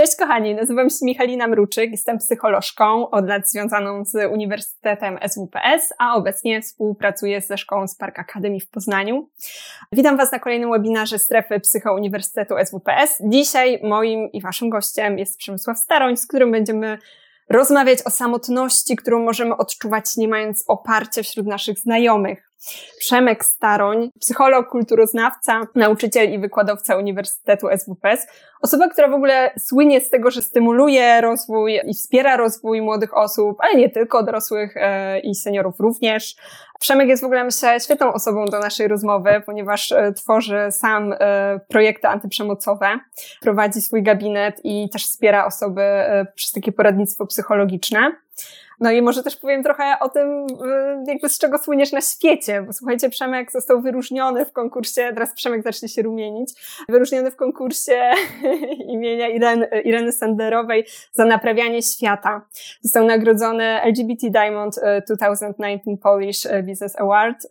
Cześć kochani, nazywam się Michalina Mruczyk, jestem psycholożką od lat związaną z Uniwersytetem SWPS, a obecnie współpracuję ze Szkołą Spark Academy w Poznaniu. Witam Was na kolejnym webinarze Strefy Psycho Uniwersytetu SWPS. Dzisiaj moim i Waszym gościem jest Przemysław Staroń, z którym będziemy rozmawiać o samotności, którą możemy odczuwać nie mając oparcia wśród naszych znajomych. Przemek Staroń, psycholog, kulturoznawca, nauczyciel i wykładowca Uniwersytetu SWPS. Osoba, która w ogóle słynie z tego, że stymuluje rozwój i wspiera rozwój młodych osób, ale nie tylko dorosłych e, i seniorów również. Przemek jest w ogóle, myślę, świetną osobą do naszej rozmowy, ponieważ e, tworzy sam e, projekty antyprzemocowe, prowadzi swój gabinet i też wspiera osoby przez takie poradnictwo psychologiczne. No i może też powiem trochę o tym, y, jakby z czego słyniesz na świecie, bo słuchajcie, Przemek został wyróżniony w konkursie, teraz Przemek zacznie się rumienić, wyróżniony w konkursie imienia Ireny, Ireny Sanderowej za naprawianie świata. Został nagrodzony LGBT Diamond 2019 y, Polish y, Business Award,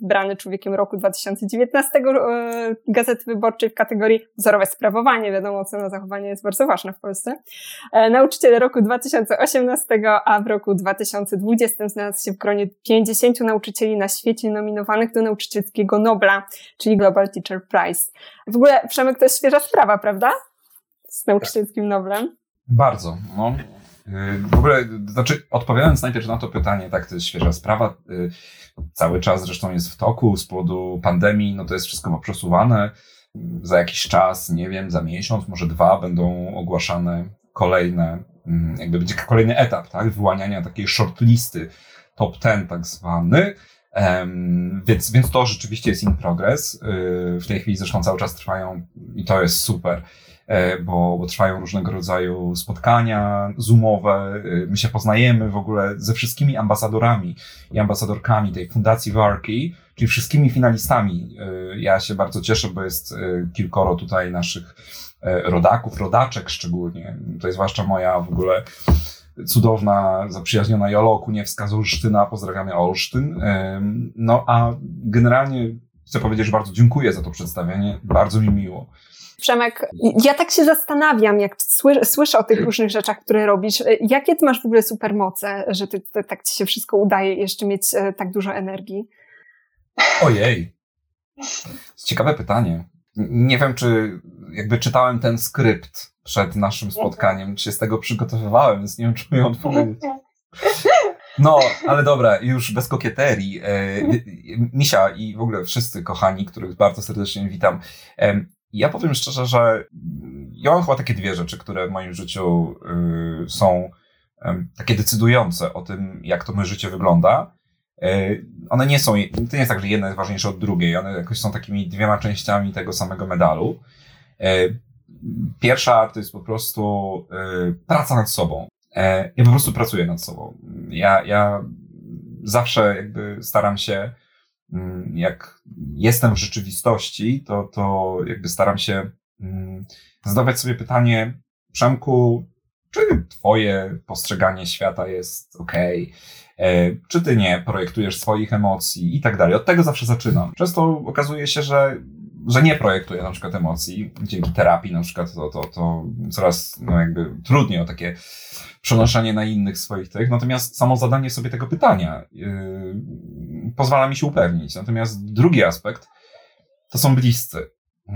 wybrany Człowiekiem Roku 2019 Gazety Wyborczej w kategorii wzorowe sprawowanie. Wiadomo, ocena zachowania jest bardzo ważna w Polsce. E, nauczyciel roku 2018, a w roku 2020 znalazł się w gronie 50 nauczycieli na świecie nominowanych do nauczycielskiego Nobla, czyli Global Teacher Prize. W ogóle, Przemek, to jest świeża sprawa, prawda? Z nauczycielskim Noblem. Bardzo. No. Y, w ogóle, znaczy, odpowiadając najpierw na to pytanie, tak, to jest świeża sprawa. Y, cały czas zresztą jest w toku z powodu pandemii, no to jest wszystko poprzesuwane. Za jakiś czas, nie wiem, za miesiąc, może dwa, będą ogłaszane kolejne jakby będzie kolejny etap, tak, wyłaniania takiej shortlisty, top ten tak zwany, Um, więc, więc to rzeczywiście jest in progress. Yy, w tej chwili zresztą cały czas trwają i to jest super, yy, bo, bo trwają różnego rodzaju spotkania zoomowe. Yy, my się poznajemy w ogóle ze wszystkimi ambasadorami i ambasadorkami tej fundacji Warki, czyli wszystkimi finalistami. Y, ja się bardzo cieszę, bo jest y, kilkoro tutaj naszych rodaków, rodaczek szczególnie. To jest zwłaszcza moja w ogóle cudowna, zaprzyjaźniona Jolo Kuniewska z Olsztyna. Pozdrawiamy Olsztyn. No a generalnie chcę powiedzieć, że bardzo dziękuję za to przedstawienie. Bardzo mi miło. Przemek, ja tak się zastanawiam, jak słyszę o tych różnych rzeczach, które robisz. Jakie ty masz w ogóle supermoce, że ty, ty, tak ci się wszystko udaje jeszcze mieć e, tak dużo energii? Ojej. Ciekawe pytanie. Nie wiem, czy jakby czytałem ten skrypt przed naszym mhm. spotkaniem, czy się z tego przygotowywałem, więc nie wiem, czy umiem odpowiedzieć. No, ale dobra, już bez kokieterii. E, Misia i w ogóle wszyscy kochani, których bardzo serdecznie witam. E, ja powiem szczerze, że ja mam chyba takie dwie rzeczy, które w moim życiu y, są takie decydujące o tym, jak to moje życie wygląda. E, one nie są, to nie jest tak, że jedna jest ważniejsza od drugiej, one jakoś są takimi dwiema częściami tego samego medalu. E, pierwsza to jest po prostu e, praca nad sobą. Ja po prostu pracuję nad sobą. Ja, ja zawsze jakby staram się, mm, jak jestem w rzeczywistości, to, to jakby staram się mm, zadawać sobie pytanie, Przemku, czy twoje postrzeganie świata jest ok? E, czy ty nie projektujesz swoich emocji i tak dalej. Od tego zawsze zaczynam. Często okazuje się, że że nie projektuję na przykład emocji, dzięki terapii na przykład to, to, to coraz no jakby trudniej o takie przenoszenie na innych swoich tych, natomiast samo zadanie sobie tego pytania yy, pozwala mi się upewnić. Natomiast drugi aspekt to są bliscy. Yy,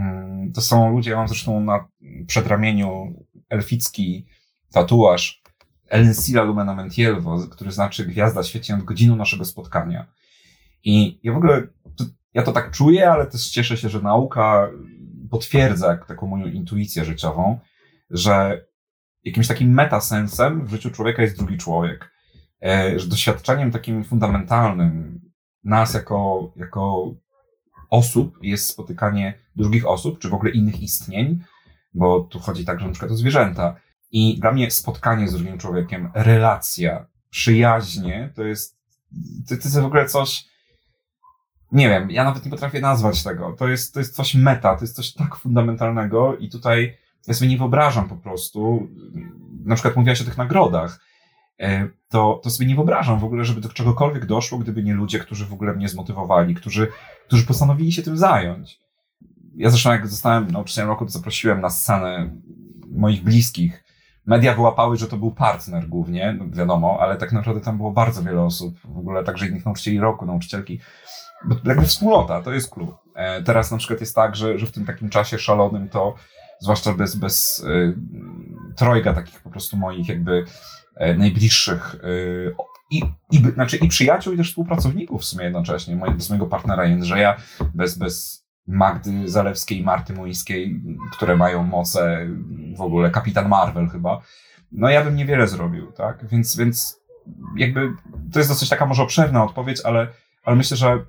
to są ludzie, ja mam zresztą na przedramieniu elficki tatuaż Elensila Lumena Mentielvo, który znaczy gwiazda świeci nad godziną naszego spotkania. I ja w ogóle, to, ja to tak czuję, ale też cieszę się, że nauka potwierdza taką moją intuicję życiową, że jakimś takim metasensem w życiu człowieka jest drugi człowiek. E, że doświadczeniem takim fundamentalnym nas jako, jako osób jest spotykanie drugich osób, czy w ogóle innych istnień, bo tu chodzi także na przykład o zwierzęta. I dla mnie spotkanie z drugim człowiekiem, relacja, przyjaźnie, to jest, to, to jest w ogóle coś, nie wiem, ja nawet nie potrafię nazwać tego. To jest, to jest coś meta, to jest coś tak fundamentalnego i tutaj ja sobie nie wyobrażam po prostu, na przykład mówiłaś o tych nagrodach, e, to, to sobie nie wyobrażam w ogóle, żeby do czegokolwiek doszło, gdyby nie ludzie, którzy w ogóle mnie zmotywowali, którzy, którzy postanowili się tym zająć. Ja zresztą jak zostałem nauczycielem roku, to zaprosiłem na scenę moich bliskich. Media wyłapały, że to był partner głównie, wiadomo, ale tak naprawdę tam było bardzo wiele osób, w ogóle także innych nauczycieli roku, nauczycielki. Bo jakby wspólnota, to jest klub. E, teraz na przykład jest tak, że, że w tym takim czasie szalonym to, zwłaszcza bez, bez y, trojga takich po prostu moich jakby y, najbliższych i, i, znaczy i przyjaciół, i też współpracowników w sumie jednocześnie, mojego, bez mojego partnera Jędrzeja, bez, bez Magdy Zalewskiej i Marty Muńskiej, które mają moce w ogóle Kapitan Marvel chyba, no ja bym niewiele zrobił, tak? Więc, więc jakby to jest dosyć taka może obszerna odpowiedź, ale, ale myślę, że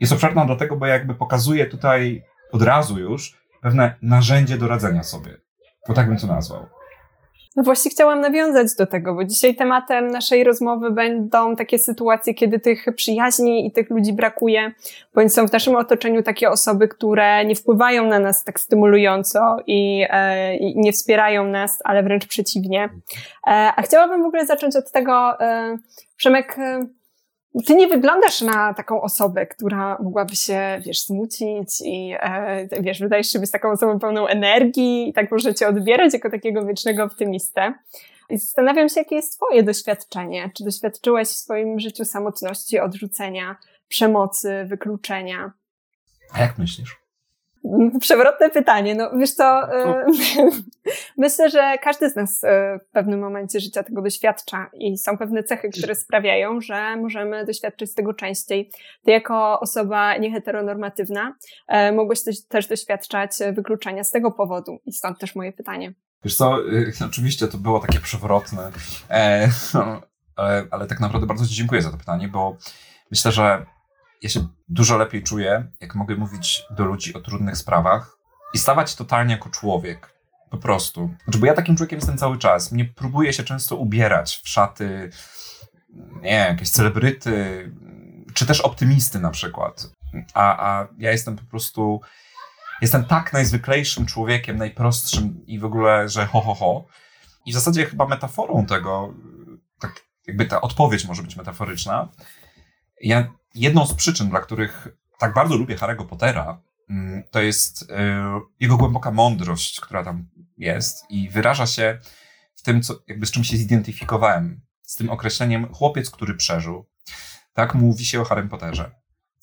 jest obszerna dlatego, bo jakby pokazuje tutaj od razu już pewne narzędzie do radzenia sobie. Bo tak bym to nazwał. No właśnie chciałam nawiązać do tego, bo dzisiaj tematem naszej rozmowy będą takie sytuacje, kiedy tych przyjaźni i tych ludzi brakuje, bądź są w naszym otoczeniu takie osoby, które nie wpływają na nas tak stymulująco i, e, i nie wspierają nas, ale wręcz przeciwnie. E, a chciałabym w ogóle zacząć od tego, e, Przemek, e, ty nie wyglądasz na taką osobę, która mogłaby się, wiesz, smucić i, e, wiesz, wydajesz się być taką osobą pełną energii i tak może cię odbierać jako takiego wiecznego optymistę. I zastanawiam się, jakie jest twoje doświadczenie. Czy doświadczyłeś w swoim życiu samotności, odrzucenia, przemocy, wykluczenia? A jak myślisz? Przewrotne pytanie. No wiesz co, e, myślę, że każdy z nas e, w pewnym momencie życia tego doświadcza i są pewne cechy, które sprawiają, że możemy doświadczyć tego częściej. Ty jako osoba nieheteronormatywna e, mogłeś też doświadczać wykluczenia z tego powodu i stąd też moje pytanie. Wiesz co, oczywiście to było takie przewrotne, ale, ale tak naprawdę bardzo Ci dziękuję za to pytanie, bo myślę, że ja się dużo lepiej czuję, jak mogę mówić do ludzi o trudnych sprawach i stawać totalnie jako człowiek. Po prostu. Znaczy, bo ja takim człowiekiem jestem cały czas. Mnie próbuję się często ubierać w szaty, nie jakieś celebryty, czy też optymisty na przykład. A, a ja jestem po prostu, jestem tak najzwyklejszym człowiekiem, najprostszym i w ogóle, że ho, ho, ho. I w zasadzie chyba metaforą tego, tak jakby ta odpowiedź może być metaforyczna. Ja jedną z przyczyn, dla których tak bardzo lubię Harry'ego Pottera, mm, to jest e, jego głęboka mądrość, która tam jest i wyraża się w tym, co, jakby z czym się zidentyfikowałem, z tym określeniem chłopiec, który przeżył. Tak mówi się o Harrym Potterze.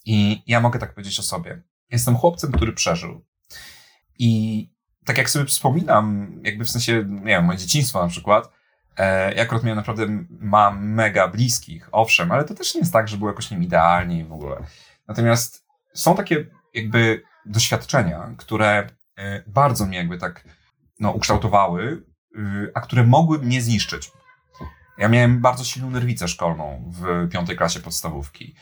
I ja mogę tak powiedzieć o sobie. Jestem chłopcem, który przeżył. I tak jak sobie wspominam, jakby w sensie, nie wiem, moje dzieciństwo na przykład, E, ja akurat miałem naprawdę, mam mega bliskich, owszem, ale to też nie jest tak, że było jakoś nim idealnie w ogóle. Natomiast są takie jakby doświadczenia, które e, bardzo mnie jakby tak no, ukształtowały, y, a które mogły mnie zniszczyć. Ja miałem bardzo silną nerwicę szkolną w piątej klasie podstawówki.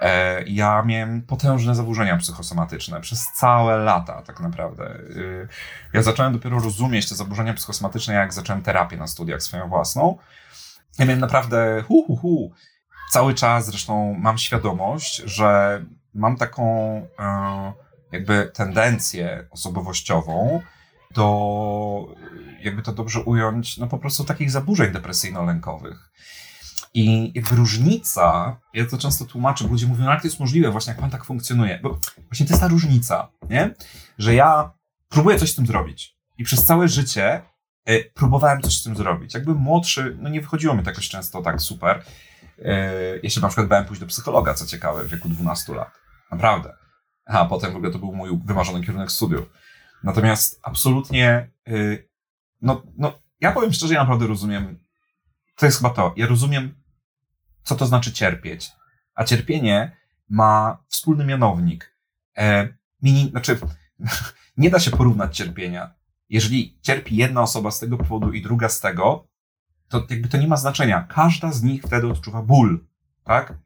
E, ja miałem potężne zaburzenia psychosomatyczne przez całe lata, tak naprawdę. E, ja zacząłem dopiero rozumieć te zaburzenia psychosomatyczne, jak zacząłem terapię na studiach swoją własną. Ja miałem naprawdę hu, hu, hu. Cały czas zresztą mam świadomość, że mam taką e, jakby tendencję osobowościową do, jakby to dobrze ująć, no po prostu takich zaburzeń depresyjno-lękowych. I jakby różnica, ja to często tłumaczę, bo ludzie mówią, no jak to jest możliwe, właśnie jak pan tak funkcjonuje. Bo właśnie to jest ta różnica, nie? Że ja próbuję coś z tym zrobić. I przez całe życie y, próbowałem coś z tym zrobić. Jakby młodszy, no nie wychodziło mi to jakoś często tak super. Y, na przykład bałem pójść do psychologa, co ciekawe, w wieku 12 lat. Naprawdę. A potem w ogóle to był mój wymarzony kierunek studiów. Natomiast absolutnie, y, no, no, ja powiem szczerze, ja naprawdę rozumiem, to jest chyba to, ja rozumiem co to znaczy cierpieć. A cierpienie ma wspólny mianownik. E, mini, znaczy, nie da się porównać cierpienia. Jeżeli cierpi jedna osoba z tego powodu i druga z tego, to jakby to nie ma znaczenia. Każda z nich wtedy odczuwa ból, tak?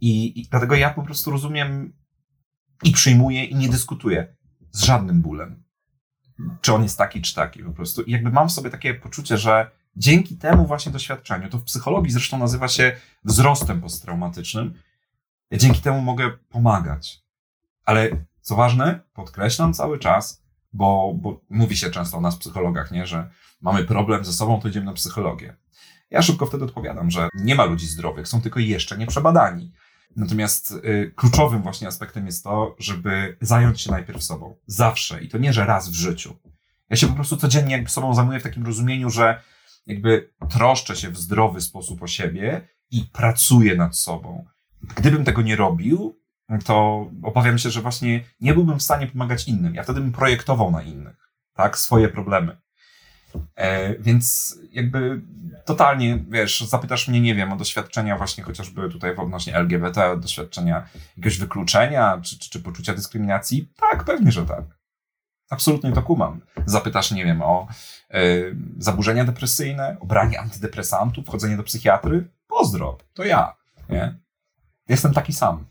I, I dlatego ja po prostu rozumiem i przyjmuję i nie dyskutuję z żadnym bólem. Czy on jest taki, czy taki po prostu. I jakby mam w sobie takie poczucie, że dzięki temu właśnie doświadczeniu, to w psychologii zresztą nazywa się wzrostem posttraumatycznym, ja dzięki temu mogę pomagać. Ale co ważne, podkreślam cały czas, bo, bo mówi się często o nas psychologach, nie, że mamy problem ze sobą, to idziemy na psychologię. Ja szybko wtedy odpowiadam, że nie ma ludzi zdrowych, są tylko jeszcze nieprzebadani. Natomiast y, kluczowym właśnie aspektem jest to, żeby zająć się najpierw sobą. Zawsze. I to nie, że raz w życiu. Ja się po prostu codziennie sobą zajmuję w takim rozumieniu, że jakby troszczę się w zdrowy sposób o siebie i pracuję nad sobą. Gdybym tego nie robił, to obawiam się, że właśnie nie byłbym w stanie pomagać innym. Ja wtedy bym projektował na innych, tak, swoje problemy. E, więc jakby totalnie, wiesz, zapytasz mnie, nie wiem, o doświadczenia właśnie chociażby tutaj odnośnie LGBT, doświadczenia jakiegoś wykluczenia, czy, czy, czy poczucia dyskryminacji? Tak, pewnie, że tak. Absolutnie to kumam. Zapytasz, nie wiem, o y, zaburzenia depresyjne, o branie antydepresantów, wchodzenie do psychiatry? Pozdro, to ja, nie? Jestem taki sam.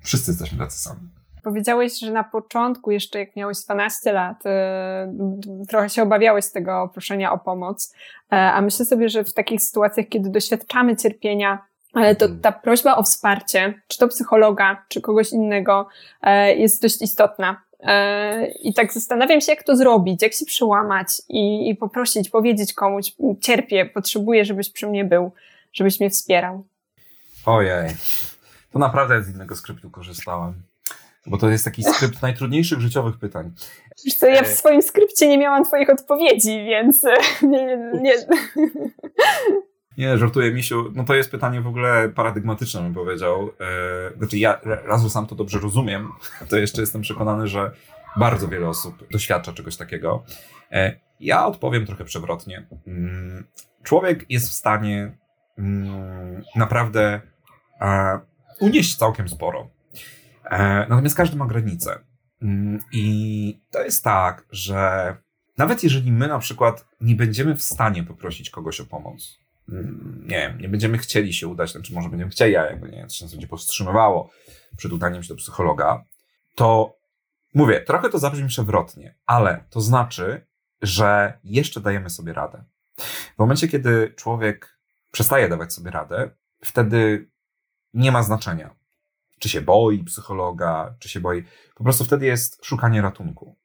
Wszyscy jesteśmy tacy sami. Powiedziałeś, że na początku, jeszcze jak miałeś 12 lat, y, trochę się obawiałeś z tego proszenia o pomoc, e, a myślę sobie, że w takich sytuacjach, kiedy doświadczamy cierpienia, e, to ta prośba o wsparcie, czy to psychologa, czy kogoś innego, e, jest dość istotna. I tak zastanawiam się, jak to zrobić, jak się przełamać i, i poprosić, powiedzieć komuś, cierpię, potrzebuję, żebyś przy mnie był, żebyś mnie wspierał. Ojej, to naprawdę z innego skryptu korzystałem. Bo to jest taki skrypt najtrudniejszych życiowych pytań. Wiesz co, ja w e, swoim skrypcie nie miałam twoich odpowiedzi, więc e, nie... nie, nie. Nie, żartuję, Misiu. No to jest pytanie w ogóle paradygmatyczne, bym powiedział. E, znaczy ja raz, że sam to dobrze rozumiem, to jeszcze jestem przekonany, że bardzo wiele osób doświadcza czegoś takiego. Ja odpowiem trochę przewrotnie. Mm, człowiek jest w stanie mm, naprawdę unieść całkiem sporo. E, natomiast każdy ma granice. Mm, I to jest tak, że nawet jeżeli my na przykład nie będziemy w stanie poprosić kogoś o pomoc, nie wiem, nie będziemy chcieli się udać, znaczy może będziemy chcieli, a jakby nie, coś nas będzie powstrzymywało przed udaniem się do psychologa, to mówię, trochę to zabrzmi przewrotnie, ale to znaczy, że jeszcze dajemy sobie radę. W momencie, kiedy człowiek przestaje dawać sobie radę, wtedy nie ma znaczenia, czy się boi psychologa, czy się boi. Po prostu wtedy jest szukanie ratunku.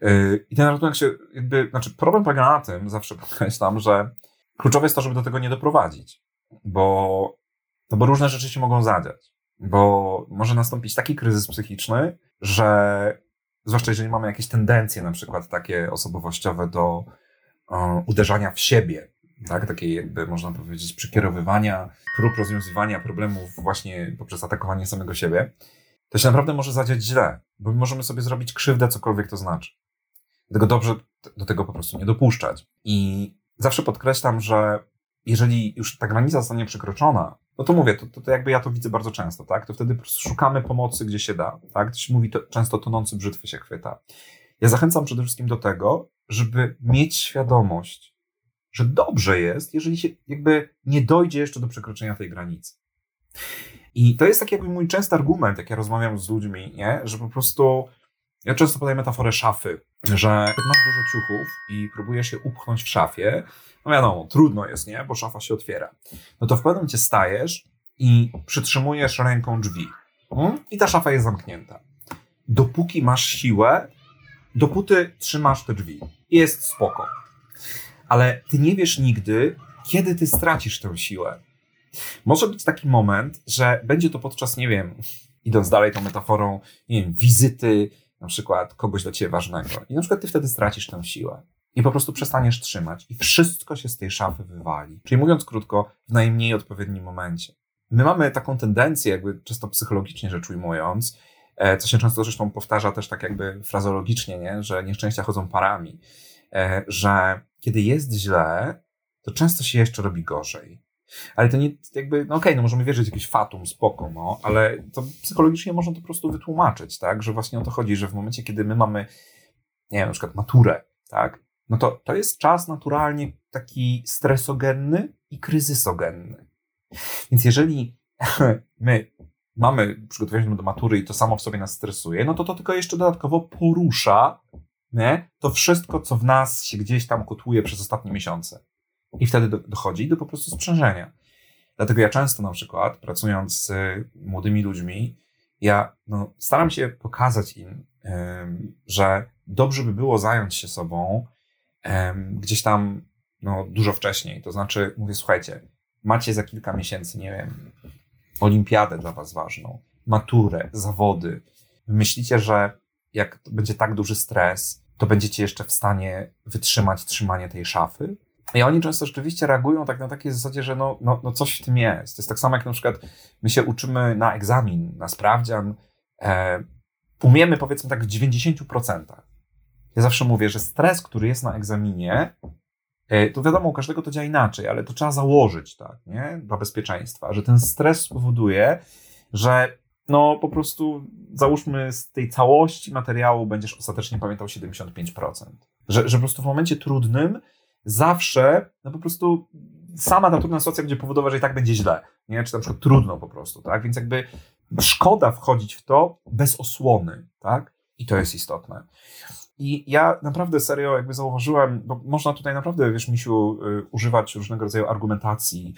Yy, I ten ratunek się jakby, znaczy problem polega na tym, zawsze podkreślam, że kluczowe jest to, żeby do tego nie doprowadzić, bo, no bo różne rzeczy się mogą zadziać, bo może nastąpić taki kryzys psychiczny, że zwłaszcza jeżeli mamy jakieś tendencje na przykład takie osobowościowe do um, uderzania w siebie, tak? takiej jakby można powiedzieć przekierowywania, prób rozwiązywania problemów właśnie poprzez atakowanie samego siebie, to się naprawdę może zadziać źle, bo my możemy sobie zrobić krzywdę, cokolwiek to znaczy. Dlatego dobrze do tego po prostu nie dopuszczać. I zawsze podkreślam, że jeżeli już ta granica zostanie przekroczona, no to mówię, to, to, to, jakby ja to widzę bardzo często, tak? To wtedy po prostu szukamy pomocy, gdzie się da, tak? Mówi, to często tonący brzytwy się chwyta. Ja zachęcam przede wszystkim do tego, żeby mieć świadomość, że dobrze jest, jeżeli się jakby nie dojdzie jeszcze do przekroczenia tej granicy. I to jest taki jakby mój częsty argument, jak ja rozmawiam z ludźmi, nie? że po prostu ja często podaję metaforę szafy, że masz dużo ciuchów i próbujesz je upchnąć w szafie, no wiadomo, trudno jest, nie? Bo szafa się otwiera. No to w pewnym momencie stajesz i przytrzymujesz ręką drzwi. Hmm? I ta szafa jest zamknięta. Dopóki masz siłę, dopóty trzymasz te drzwi. Jest spoko ale ty nie wiesz nigdy, kiedy ty stracisz tę siłę. Może być taki moment, że będzie to podczas, nie wiem, idąc dalej tą metaforą, nie wiem, wizyty na przykład kogoś dla ciebie ważnego. I na przykład ty wtedy stracisz tę siłę. I po prostu przestaniesz trzymać i wszystko się z tej szafy wywali. Czyli mówiąc krótko, w najmniej odpowiednim momencie. My mamy taką tendencję, jakby czysto psychologicznie rzecz ujmując, e, co się często zresztą powtarza też tak jakby frazologicznie, nie? że nieszczęścia chodzą parami, e, że kiedy jest źle, to często się jeszcze robi gorzej. Ale to nie, jakby, no okej, okay, no możemy wierzyć w jakiś fatum, spoko, no, ale to psychologicznie można to po prostu wytłumaczyć, tak, że właśnie o to chodzi, że w momencie, kiedy my mamy, nie wiem, na przykład maturę, tak, no to to jest czas naturalnie taki stresogenny i kryzysogenny. Więc jeżeli my mamy przygotowanie do matury i to samo w sobie nas stresuje, no to to tylko jeszcze dodatkowo porusza nie? to wszystko, co w nas się gdzieś tam kotłuje przez ostatnie miesiące. I wtedy do, dochodzi do po prostu sprzężenia. Dlatego ja często na przykład, pracując z młodymi ludźmi, ja no, staram się pokazać im, że dobrze by było zająć się sobą gdzieś tam no, dużo wcześniej. To znaczy, mówię, słuchajcie, macie za kilka miesięcy, nie wiem, olimpiadę dla was ważną, maturę, zawody. Myślicie, że jak będzie tak duży stres, to będziecie jeszcze w stanie wytrzymać trzymanie tej szafy. I oni często rzeczywiście reagują tak na takiej zasadzie, że no, no, no coś w tym jest. To jest tak samo jak na przykład my się uczymy na egzamin, na sprawdzian, e, umiemy powiedzmy tak w 90%. Ja zawsze mówię, że stres, który jest na egzaminie, e, to wiadomo, u każdego to działa inaczej, ale to trzeba założyć, tak, nie? Dla bezpieczeństwa, że ten stres spowoduje, że no po prostu załóżmy z tej całości materiału będziesz ostatecznie pamiętał 75%. Że, że po prostu w momencie trudnym zawsze, no po prostu sama ta trudna sytuacja będzie powodowała, że i tak będzie źle, nie? Czy na przykład trudno po prostu, tak? Więc jakby szkoda wchodzić w to bez osłony, tak? I to jest istotne. I ja naprawdę serio jakby zauważyłem, bo można tutaj naprawdę, wiesz, Misiu, y, używać różnego rodzaju argumentacji,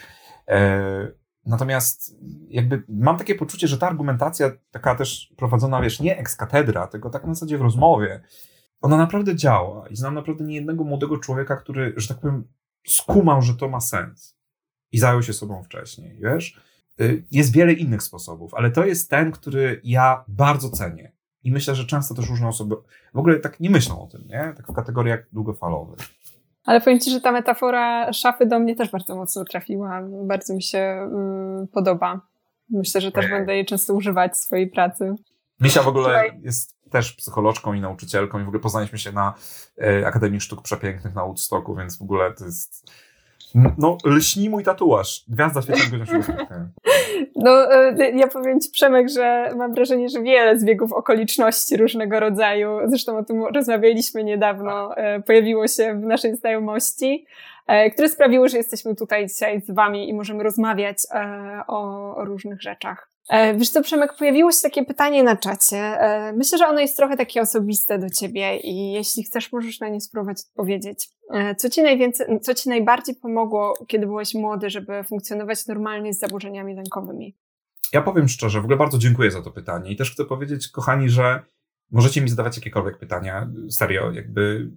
e, Natomiast jakby mam takie poczucie, że ta argumentacja taka też prowadzona, wiesz, nie ex katedra, tylko tak na zasadzie w rozmowie, ona naprawdę działa. I znam naprawdę niejednego młodego człowieka, który, że tak powiem, skumał, że to ma sens. I zajął się sobą wcześniej, wiesz? Y, jest wiele innych sposobów, ale to jest ten, który ja bardzo cenię. I myślę, że często też różne osoby w ogóle tak nie myślą o tym, nie? Tak w kategoriach długofalowych. Ale powiem Ci, że ta metafora szafy do mnie też bardzo mocno trafiła. Bardzo mi się mm, podoba. Myślę, że też będę jej często używać w swojej pracy. Misia w ogóle jest też psycholożką i nauczycielką i w ogóle poznaliśmy się na e, Akademii Sztuk Przepięknych na Woodstocku, więc w ogóle to jest no, lśni mój tatuaż. Gwiazda świetnego No, e, ja powiem Ci, Przemek, że mam wrażenie, że wiele zbiegów okoliczności różnego rodzaju, zresztą o tym rozmawialiśmy niedawno, e, pojawiło się w naszej znajomości, które sprawiły, że jesteśmy tutaj dzisiaj z Wami i możemy rozmawiać o różnych rzeczach. E, wiesz co, Przemek, pojawiło się takie pytanie na czacie. E, myślę, że ono jest trochę takie osobiste do ciebie i jeśli chcesz, możesz na nie spróbować odpowiedzieć. E, co ci, najwięcej, co ci najbardziej pomogło, kiedy byłeś młody, żeby funkcjonować normalnie z zaburzeniami lękowymi? Ja powiem szczerze, w ogóle bardzo dziękuję za to pytanie i też chcę powiedzieć, kochani, że możecie mi zadawać jakiekolwiek pytania. Serio, jakby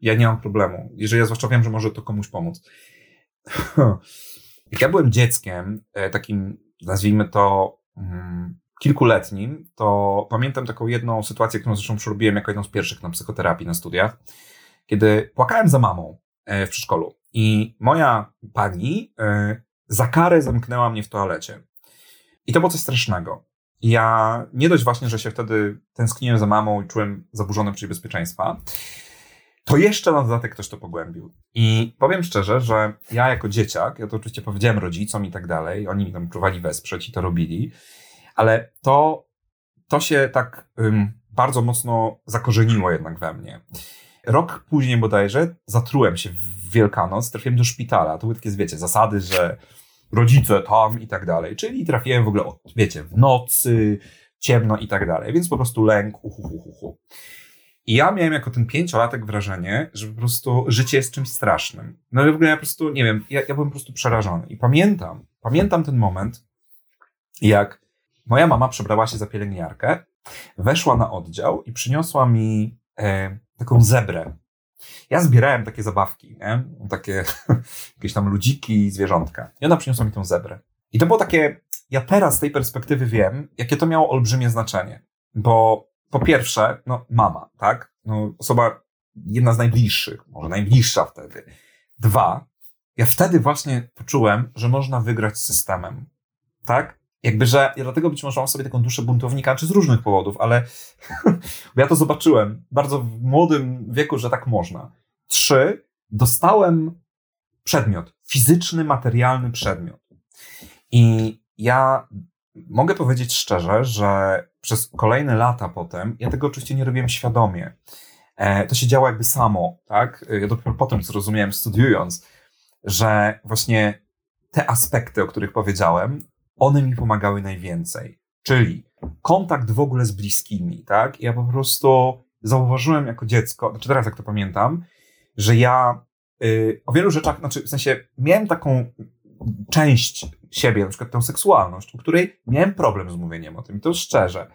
ja nie mam problemu. Jeżeli ja zwłaszcza wiem, że może to komuś pomóc. Jak ja byłem dzieckiem, takim, nazwijmy to, kilkuletnim, to pamiętam taką jedną sytuację, którą zresztą przerobiłem jako jedną z pierwszych na psychoterapii na studiach, kiedy płakałem za mamą e, w przedszkolu i moja pani e, za karę zamknęła mnie w toalecie. I to było coś strasznego. Ja nie dość właśnie, że się wtedy tęskniłem za mamą i czułem zaburzone poczucie bezpieczeństwa, to jeszcze na dodatek ktoś to pogłębił. I powiem szczerze, że ja jako dzieciak, ja to oczywiście powiedziałem rodzicom i tak dalej, oni mi tam próbowali wesprzeć i to robili, ale to, to się tak um, bardzo mocno zakorzeniło jednak we mnie. Rok później bodajże zatrułem się w Wielkanoc, trafiłem do szpitala. To były takie, wiecie, zasady, że rodzice tam i tak dalej. Czyli trafiłem w ogóle, wiecie, w nocy, ciemno i tak dalej. Więc po prostu lęk, uhu, uhu, uhu. I ja miałem jako ten pięciolatek wrażenie, że po prostu życie jest czymś strasznym. No i w ogóle ja po prostu, nie wiem, ja, ja byłem po prostu przerażony. I pamiętam, pamiętam ten moment, jak moja mama przebrała się za pielęgniarkę, weszła na oddział i przyniosła mi e, taką zebrę. Ja zbierałem takie zabawki, nie? Takie jakieś tam ludziki, zwierzątka. I ona przyniosła mi tą zebrę. I to było takie, ja teraz z tej perspektywy wiem, jakie to miało olbrzymie znaczenie. Bo po pierwsze, no mama, tak? No, osoba jedna z najbliższych, może najbliższa wtedy. Dwa, ja wtedy właśnie poczułem, że można wygrać z systemem, tak? Jakby, że ja dlatego być może mam sobie taką duszę buntownika, czy z różnych powodów, ale ja to zobaczyłem bardzo w młodym wieku, że tak można. Trzy, dostałem przedmiot, fizyczny, materialny przedmiot. I ja mogę powiedzieć szczerze, że przez kolejne lata potem, ja tego oczywiście nie robiłem świadomie. E, to się działo jakby samo, tak? Ja dopiero potem zrozumiałem, studiując, że właśnie te aspekty, o których powiedziałem, one mi pomagały najwięcej. Czyli kontakt w ogóle z bliskimi, tak? Ja po prostu zauważyłem jako dziecko, znaczy teraz jak to pamiętam, że ja y, o wielu rzeczach, znaczy w sensie miałem taką część siebie, na przykład tę seksualność, u której miałem problem z mówieniem o tym, to szczerze.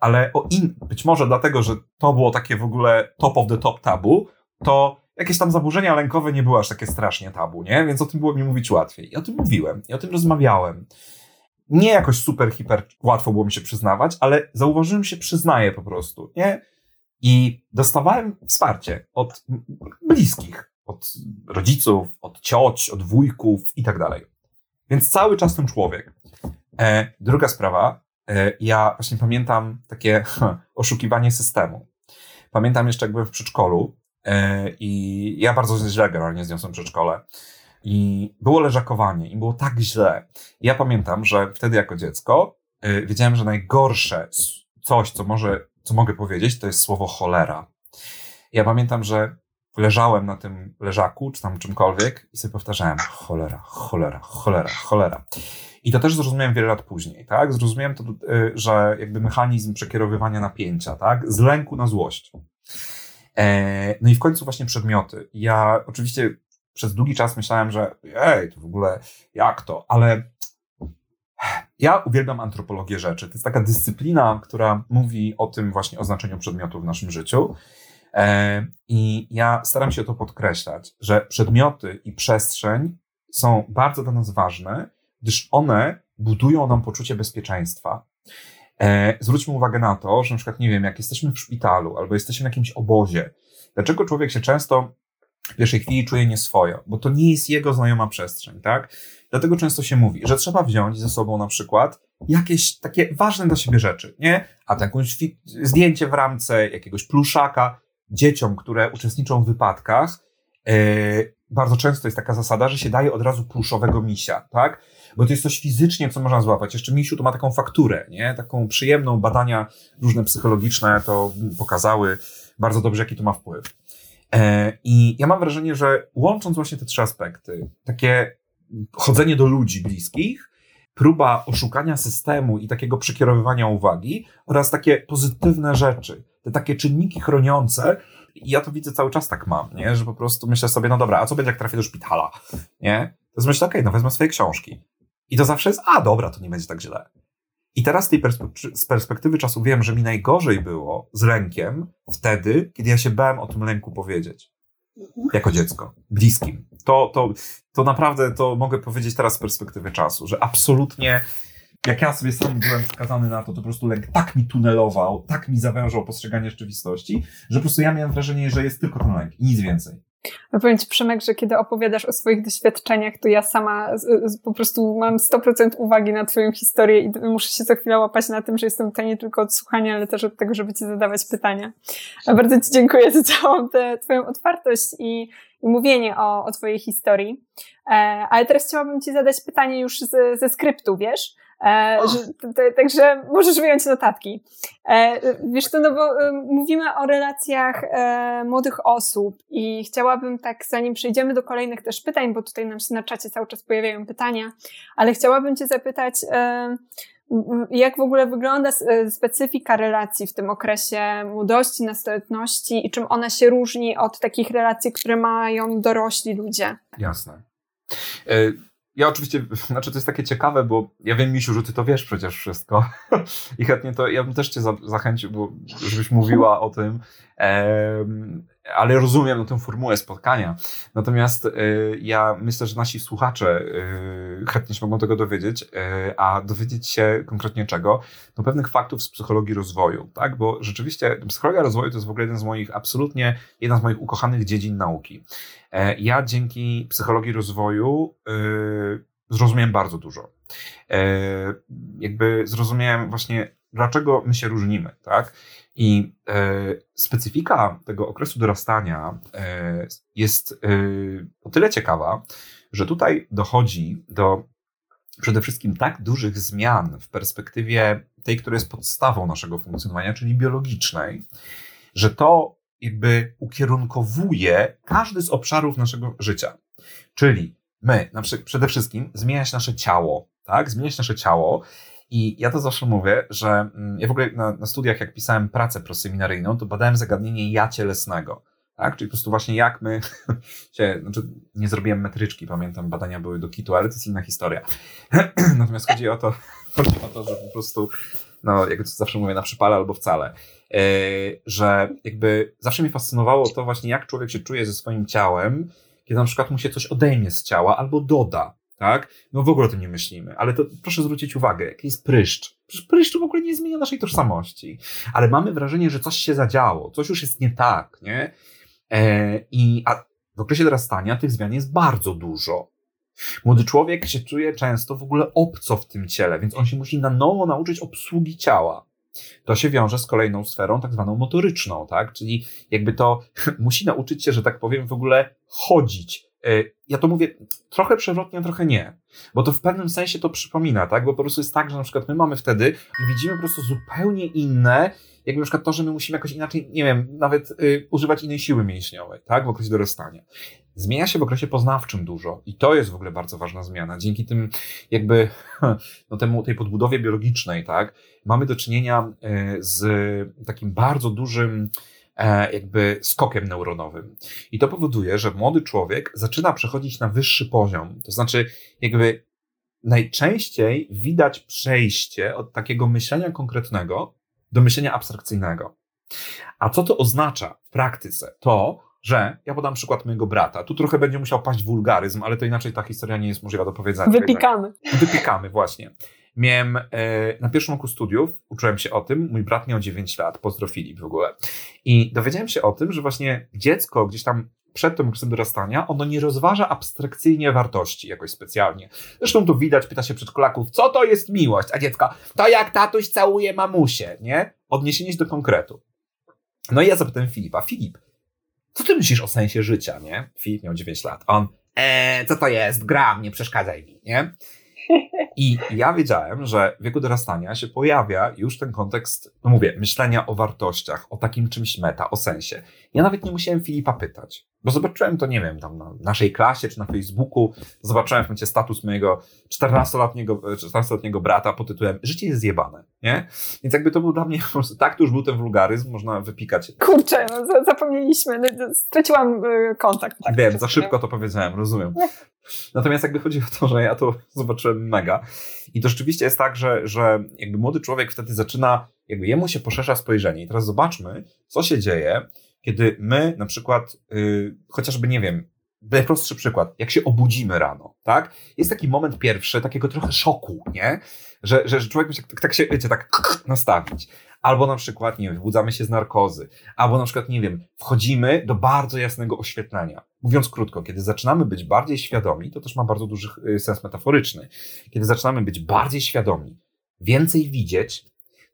Ale o in, być może dlatego, że to było takie w ogóle top of the top tabu, to jakieś tam zaburzenia lękowe nie były aż takie strasznie tabu, nie? Więc o tym było mi mówić łatwiej. I o tym mówiłem, i o tym rozmawiałem. Nie jakoś super, hiper łatwo było mi się przyznawać, ale zauważyłem się, przyznaję po prostu, nie? I dostawałem wsparcie od bliskich, od rodziców, od cioć, od wujków i tak dalej. Więc cały czas ten człowiek. E, druga sprawa, e, ja właśnie pamiętam takie oszukiwanie systemu. Pamiętam jeszcze, jak byłem w przedszkolu e, i ja bardzo źle generalnie zniosłem przedszkole. I było leżakowanie i było tak źle. I ja pamiętam, że wtedy jako dziecko y, wiedziałem, że najgorsze coś, co może, co mogę powiedzieć, to jest słowo cholera. Ja pamiętam, że leżałem na tym leżaku, czy tam czymkolwiek i sobie powtarzałem cholera, cholera, cholera, cholera. I to też zrozumiałem wiele lat później, tak? Zrozumiałem to, y, że jakby mechanizm przekierowywania napięcia, tak? Z lęku na złość. E, no i w końcu właśnie przedmioty. Ja oczywiście przez długi czas myślałem, że ej, to w ogóle jak to, ale ja uwielbiam antropologię rzeczy. To jest taka dyscyplina, która mówi o tym właśnie o znaczeniu przedmiotu w naszym życiu. E, I ja staram się to podkreślać, że przedmioty i przestrzeń są bardzo dla nas ważne, gdyż one budują nam poczucie bezpieczeństwa. E, zwróćmy uwagę na to, że na przykład, nie wiem, jak jesteśmy w szpitalu albo jesteśmy w jakimś obozie, dlaczego człowiek się często w pierwszej chwili czuje nieswojo, bo to nie jest jego znajoma przestrzeń, tak? Dlatego często się mówi, że trzeba wziąć ze sobą na przykład jakieś takie ważne dla siebie rzeczy, nie? A to jakieś zdjęcie w ramce, jakiegoś pluszaka. Dzieciom, które uczestniczą w wypadkach, yy, bardzo często jest taka zasada, że się daje od razu pluszowego misia, tak? Bo to jest coś fizycznie, co można złapać. Jeszcze misiu to ma taką fakturę, nie? Taką przyjemną, badania różne psychologiczne to pokazały bardzo dobrze, jaki to ma wpływ. E, I ja mam wrażenie, że łącząc właśnie te trzy aspekty, takie chodzenie do ludzi bliskich, próba oszukania systemu i takiego przekierowywania uwagi oraz takie pozytywne rzeczy, te takie czynniki chroniące, ja to widzę cały czas tak mam, nie? że po prostu myślę sobie, no dobra, a co będzie jak trafię do szpitala, nie? To myślę, okej, okay, no wezmę swoje książki. I to zawsze jest, a dobra, to nie będzie tak źle. I teraz z tej z perspektywy czasu wiem, że mi najgorzej było z lękiem wtedy, kiedy ja się bałem o tym lęku powiedzieć. Jako dziecko, bliskim. To, to, to naprawdę to mogę powiedzieć teraz z perspektywy czasu, że absolutnie jak ja sobie sam byłem skazany na to, to po prostu lęk tak mi tunelował, tak mi zawężał postrzeganie rzeczywistości, że po prostu ja miałem wrażenie, że jest tylko ten lęk i nic więcej. No powiem Ci, Przemek, że kiedy opowiadasz o swoich doświadczeniach, to ja sama z, z, po prostu mam 100% uwagi na Twoją historię i muszę się co chwilę łapać na tym, że jestem tutaj nie tylko od słuchania, ale też od tego, żeby Ci zadawać pytania. A bardzo Ci dziękuję za całą tę Twoją otwartość i, i mówienie o, o Twojej historii. E, ale teraz chciałabym Ci zadać pytanie już ze, ze skryptu, wiesz? E, że, także możesz wyjąć notatki. E, wiesz to, no bo e, mówimy o relacjach e, młodych osób i chciałabym tak, zanim przejdziemy do kolejnych też pytań, bo tutaj nam się na czacie cały czas pojawiają pytania, ale chciałabym Cię zapytać, jak w ogóle wygląda specyfika relacji w tym okresie młodości, nastoletności i czym ona się różni od takich relacji, które mają dorośli ludzie? Jasne. Ja oczywiście, znaczy to jest takie ciekawe, bo ja wiem, Misiu, że ty to wiesz przecież wszystko. I chętnie to, ja bym też cię za, zachęcił, bo, żebyś mówiła o tym, ale rozumiem no, tę formułę spotkania. Natomiast y, ja myślę, że nasi słuchacze y, chętnie się mogą tego dowiedzieć, y, a dowiedzieć się konkretnie czego? No pewnych faktów z psychologii rozwoju, tak? Bo rzeczywiście psychologia rozwoju to jest w ogóle jeden z moich, absolutnie jedna z moich ukochanych dziedzin nauki. E, ja dzięki psychologii rozwoju zrozumiałem bardzo dużo. E, jakby zrozumiałem właśnie, dlaczego my się różnimy, tak? I e, specyfika tego okresu dorastania e, jest e, o tyle ciekawa, że tutaj dochodzi do przede wszystkim tak dużych zmian w perspektywie tej, która jest podstawą naszego funkcjonowania, czyli biologicznej, że to jakby ukierunkowuje każdy z obszarów naszego życia. Czyli my, na przykład, przede wszystkim zmieniać nasze ciało, tak? Zmieniać nasze ciało i ja to zawsze mówię, że mm, ja w ogóle na, na studiach, jak pisałem pracę proseminaryjną, to badałem zagadnienie ja cielesnego. Tak? Czyli po prostu właśnie jak my się, znaczy nie zrobiłem metryczki, pamiętam, badania były do kitu, ale to jest inna historia. Natomiast chodzi o to, chodzi o to, że po prostu, no, jak to zawsze mówię, na przypale albo wcale, yy, że jakby zawsze mnie fascynowało to właśnie, jak człowiek się czuje ze swoim ciałem, kiedy na przykład mu się coś odejmie z ciała albo doda. Tak? No w ogóle o tym nie myślimy, ale to proszę zwrócić uwagę, jaki jest pryszcz. Przecież pryszcz w ogóle nie zmienia naszej tożsamości, ale mamy wrażenie, że coś się zadziało, coś już jest nie tak, nie? E, I a w okresie dorastania tych zmian jest bardzo dużo. Młody człowiek się czuje często w ogóle obco w tym ciele, więc on się musi na nowo nauczyć obsługi ciała. To się wiąże z kolejną sferą, tak zwaną motoryczną, tak? Czyli jakby to musi nauczyć się, że tak powiem, w ogóle chodzić. E, ja to mówię trochę przewrotnie, a trochę nie. Bo to w pewnym sensie to przypomina, tak? Bo po prostu jest tak, że na przykład my mamy wtedy i widzimy po prostu zupełnie inne, jakby na przykład to, że my musimy jakoś inaczej, nie wiem, nawet y, używać innej siły mięśniowej, tak? W okresie dorastania. Zmienia się w okresie poznawczym dużo i to jest w ogóle bardzo ważna zmiana. Dzięki tym jakby no temu, tej podbudowie biologicznej, tak, mamy do czynienia e, z takim bardzo dużym jakby skokiem neuronowym. I to powoduje, że młody człowiek zaczyna przechodzić na wyższy poziom. To znaczy, jakby najczęściej widać przejście od takiego myślenia konkretnego do myślenia abstrakcyjnego. A co to oznacza w praktyce? To, że ja podam przykład mojego brata. Tu trochę będzie musiał paść wulgaryzm, ale to inaczej ta historia nie jest możliwa do powiedzenia. Wypikamy. Wypikamy, właśnie. Miałem e, na pierwszym roku studiów, uczyłem się o tym, mój brat miał 9 lat, pozdro Filip w ogóle. I dowiedziałem się o tym, że właśnie dziecko gdzieś tam przed tym okresem dorastania, ono nie rozważa abstrakcyjnie wartości jakoś specjalnie. Zresztą to widać, pyta się przedszkolaków, co to jest miłość? A dziecko, to jak tatuś całuje mamusię, nie? Odniesienie się do konkretu. No i ja zapytałem Filipa, Filip, co ty myślisz o sensie życia, nie? Filip miał 9 lat. On, eee, co to jest? Gram, nie przeszkadzaj mi, nie? I ja wiedziałem, że w wieku dorastania się pojawia już ten kontekst, no mówię, myślenia o wartościach, o takim czymś meta, o sensie. Ja nawet nie musiałem Filipa pytać, bo zobaczyłem to, nie wiem, tam na naszej klasie czy na Facebooku, zobaczyłem w momencie status mojego 14-letniego, 14-letniego brata pod tytułem Życie jest zjebane, nie? Więc jakby to był dla mnie, po prostu, tak to już był ten wulgaryzm, można wypikać. Kurczę, no, zapomnieliśmy, no, straciłam y, kontakt. Tak, Wiem, za szybko to powiedziałem, rozumiem. Natomiast jakby chodzi o to, że ja to zobaczyłem mega. I to rzeczywiście jest tak, że, że jakby młody człowiek wtedy zaczyna, jakby jemu się poszerza spojrzenie. I teraz zobaczmy, co się dzieje, kiedy my na przykład, yy, chociażby nie wiem, najprostszy przykład, jak się obudzimy rano, tak? Jest taki moment pierwszy, takiego trochę szoku, nie? Że, że, człowiek musi tak, tak się, wiecie, tak nastawić. Albo na przykład, nie wiem, wybudzamy się z narkozy. Albo na przykład, nie wiem, wchodzimy do bardzo jasnego oświetlenia. Mówiąc krótko, kiedy zaczynamy być bardziej świadomi, to też ma bardzo duży y, sens metaforyczny. Kiedy zaczynamy być bardziej świadomi, więcej widzieć,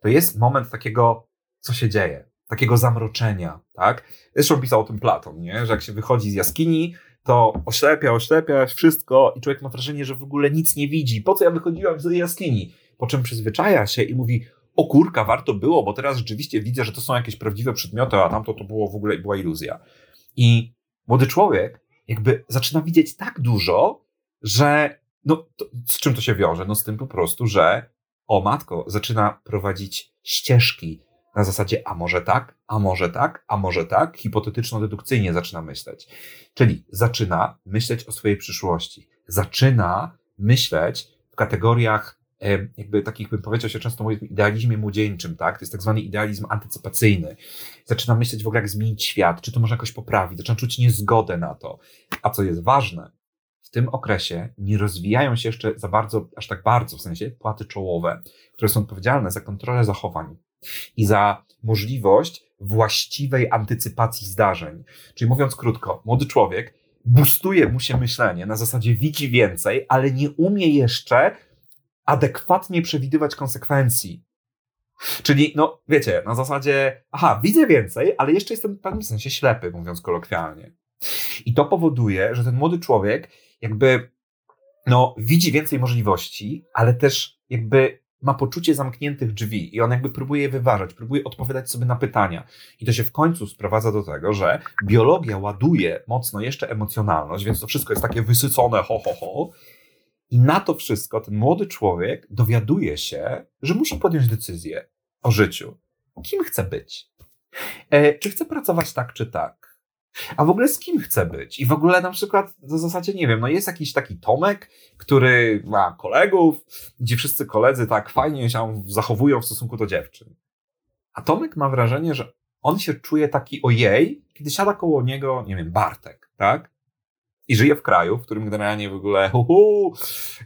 to jest moment takiego, co się dzieje, takiego zamroczenia, tak? Zresztą pisał o tym Platon, nie? Że jak się wychodzi z jaskini, to oślepia, oślepia wszystko i człowiek ma wrażenie, że w ogóle nic nie widzi. Po co ja wychodziłem z tej jaskini? Po czym przyzwyczaja się i mówi, o kurka, warto było, bo teraz rzeczywiście widzę, że to są jakieś prawdziwe przedmioty, a tamto to było w ogóle była iluzja. I młody człowiek jakby zaczyna widzieć tak dużo, że no, to, z czym to się wiąże? No z tym po prostu, że o matko, zaczyna prowadzić ścieżki na zasadzie a może tak, a może tak, a może tak, hipotetyczno-dedukcyjnie zaczyna myśleć. Czyli zaczyna myśleć o swojej przyszłości. Zaczyna myśleć w kategoriach jakby takich, bym powiedział się często mówi idealizmie młodzieńczym, tak? To jest tak zwany idealizm antycypacyjny. Zaczyna myśleć w ogóle, jak zmienić świat, czy to można jakoś poprawić, zaczyna czuć niezgodę na to. A co jest ważne, w tym okresie nie rozwijają się jeszcze za bardzo, aż tak bardzo, w sensie płaty czołowe, które są odpowiedzialne za kontrolę zachowań i za możliwość właściwej antycypacji zdarzeń. Czyli mówiąc krótko, młody człowiek bustuje mu się myślenie, na zasadzie widzi więcej, ale nie umie jeszcze adekwatnie przewidywać konsekwencji. Czyli, no wiecie, na zasadzie, aha, widzę więcej, ale jeszcze jestem w pewnym sensie ślepy, mówiąc kolokwialnie. I to powoduje, że ten młody człowiek jakby, no, widzi więcej możliwości, ale też jakby ma poczucie zamkniętych drzwi i on jakby próbuje je wyważać, próbuje odpowiadać sobie na pytania. I to się w końcu sprowadza do tego, że biologia ładuje mocno jeszcze emocjonalność, więc to wszystko jest takie wysycone, ho, ho, ho. I na to wszystko ten młody człowiek dowiaduje się, że musi podjąć decyzję o życiu. Kim chce być? E, czy chce pracować tak, czy tak? A w ogóle z kim chce być? I w ogóle na przykład w zasadzie nie wiem, no jest jakiś taki Tomek, który ma kolegów, gdzie wszyscy koledzy tak fajnie się zachowują w stosunku do dziewczyn. A Tomek ma wrażenie, że on się czuje taki ojej, kiedy siada koło niego, nie wiem, Bartek, tak? I żyje w kraju, w którym generalnie w ogóle, hu,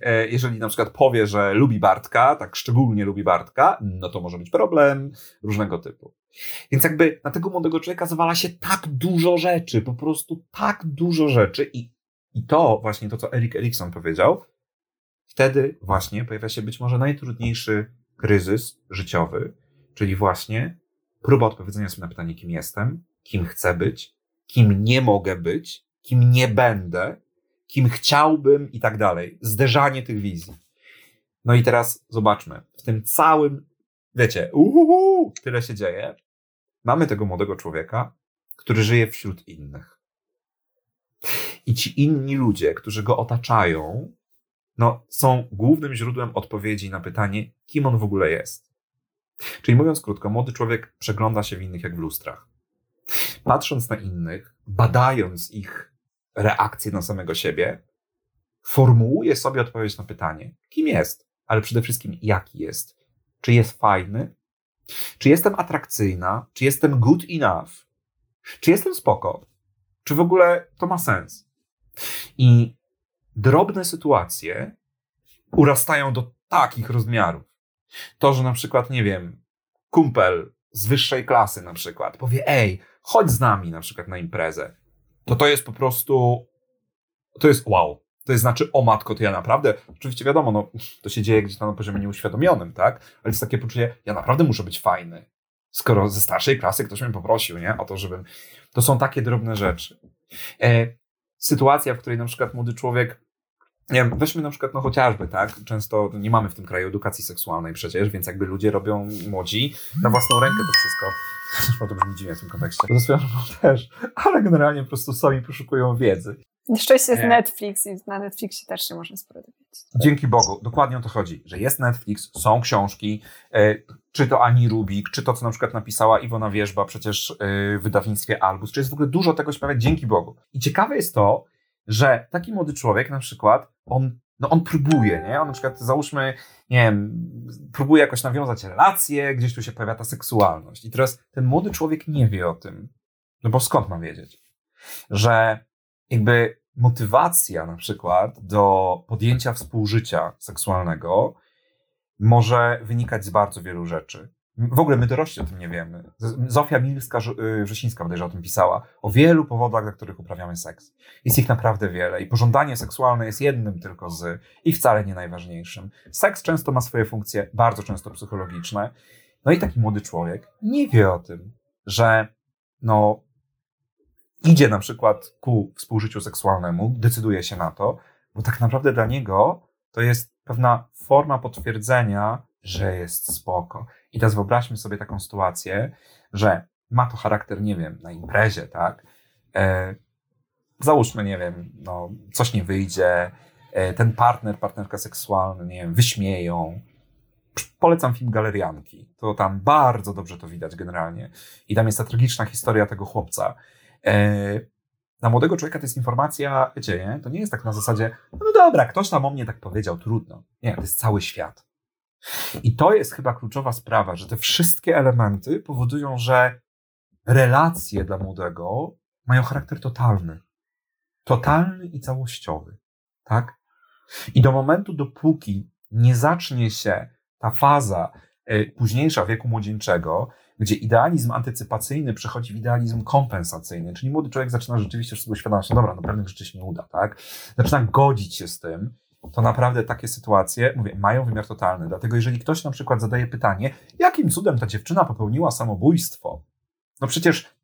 e, jeżeli na przykład powie, że lubi Bartka, tak szczególnie lubi Bartka, no to może być problem różnego typu. Więc jakby na tego młodego człowieka zawala się tak dużo rzeczy, po prostu tak dużo rzeczy i, i to właśnie to, co Erik Erikson powiedział, wtedy właśnie pojawia się być może najtrudniejszy kryzys życiowy, czyli właśnie próba odpowiedzenia sobie na pytanie, kim jestem, kim chcę być, kim nie mogę być, kim nie będę, kim chciałbym i tak dalej. Zderzanie tych wizji. No i teraz zobaczmy, w tym całym, wiecie, uhuhu, tyle się dzieje. Mamy tego młodego człowieka, który żyje wśród innych. I ci inni ludzie, którzy go otaczają, no, są głównym źródłem odpowiedzi na pytanie, kim on w ogóle jest. Czyli mówiąc krótko, młody człowiek przegląda się w innych jak w lustrach. Patrząc na innych, badając ich reakcje na samego siebie, formułuje sobie odpowiedź na pytanie, kim jest, ale przede wszystkim jaki jest. Czy jest fajny? Czy jestem atrakcyjna? Czy jestem good enough? Czy jestem spoko? Czy w ogóle to ma sens? I drobne sytuacje urastają do takich rozmiarów. To, że na przykład, nie wiem, kumpel z wyższej klasy na przykład powie, ej, chodź z nami na przykład na imprezę, to to jest po prostu, to jest wow. To jest znaczy, o matko, to ja naprawdę, oczywiście wiadomo, no, to się dzieje gdzieś tam na poziomie nieuświadomionym, tak? Ale jest takie poczucie, ja naprawdę muszę być fajny. Skoro ze starszej klasy ktoś mnie poprosił, nie? O to, żebym. To są takie drobne rzeczy. E, sytuacja, w której na przykład młody człowiek nie wiem, weźmy na przykład, no chociażby, tak? Często nie mamy w tym kraju edukacji seksualnej przecież, więc jakby ludzie robią młodzi na własną rękę to wszystko. Zresztą to brzmi dziwnie w tym kontekście. To swoją też, ale generalnie po prostu sami poszukują wiedzy. Szczęście jest Netflix i na Netflixie też się można sporo dowiedzieć. Dzięki Bogu, dokładnie o to chodzi, że jest Netflix, są książki, e, czy to Ani Rubik, czy to, co na przykład napisała Iwona Wierzba przecież e, w wydawnictwie Albus, czy jest w ogóle dużo tego śpiewać dzięki Bogu. I ciekawe jest to, że taki młody człowiek na przykład, on, no on próbuje, nie? On na przykład, załóżmy, nie wiem, próbuje jakoś nawiązać relacje, gdzieś tu się pojawia ta seksualność. I teraz ten młody człowiek nie wie o tym. No bo skąd ma wiedzieć? Że jakby motywacja na przykład do podjęcia współżycia seksualnego może wynikać z bardzo wielu rzeczy. W ogóle my dorośli o tym nie wiemy. Zofia Milska-Wrzesińska bodajże o tym pisała. O wielu powodach, dla których uprawiamy seks. Jest ich naprawdę wiele i pożądanie seksualne jest jednym tylko z i wcale nie najważniejszym. Seks często ma swoje funkcje, bardzo często psychologiczne. No i taki młody człowiek nie wie o tym, że no, idzie na przykład ku współżyciu seksualnemu, decyduje się na to, bo tak naprawdę dla niego to jest pewna forma potwierdzenia, że jest spoko. I teraz wyobraźmy sobie taką sytuację, że ma to charakter, nie wiem, na imprezie, tak? E, załóżmy, nie wiem, no, coś nie wyjdzie, e, ten partner, partnerka seksualna, nie wiem, wyśmieją. Polecam film Galerianki. To tam bardzo dobrze to widać generalnie. I tam jest ta tragiczna historia tego chłopca. E, dla młodego człowieka to jest informacja, wiecie, nie? To nie jest tak na zasadzie, no dobra, ktoś tam o mnie tak powiedział, trudno. Nie, to jest cały świat. I to jest chyba kluczowa sprawa, że te wszystkie elementy powodują, że relacje dla młodego mają charakter totalny. Totalny i całościowy. Tak? I do momentu, dopóki nie zacznie się ta faza y, późniejsza wieku młodzieńczego, gdzie idealizm antycypacyjny przechodzi w idealizm kompensacyjny, czyli młody człowiek zaczyna rzeczywiście sobie uświadamiać, no dobra, no pewnych rzeczy się nie uda, tak? Zaczyna godzić się z tym, to naprawdę takie sytuacje, mówię, mają wymiar totalny. Dlatego jeżeli ktoś na przykład zadaje pytanie, jakim cudem ta dziewczyna popełniła samobójstwo? No przecież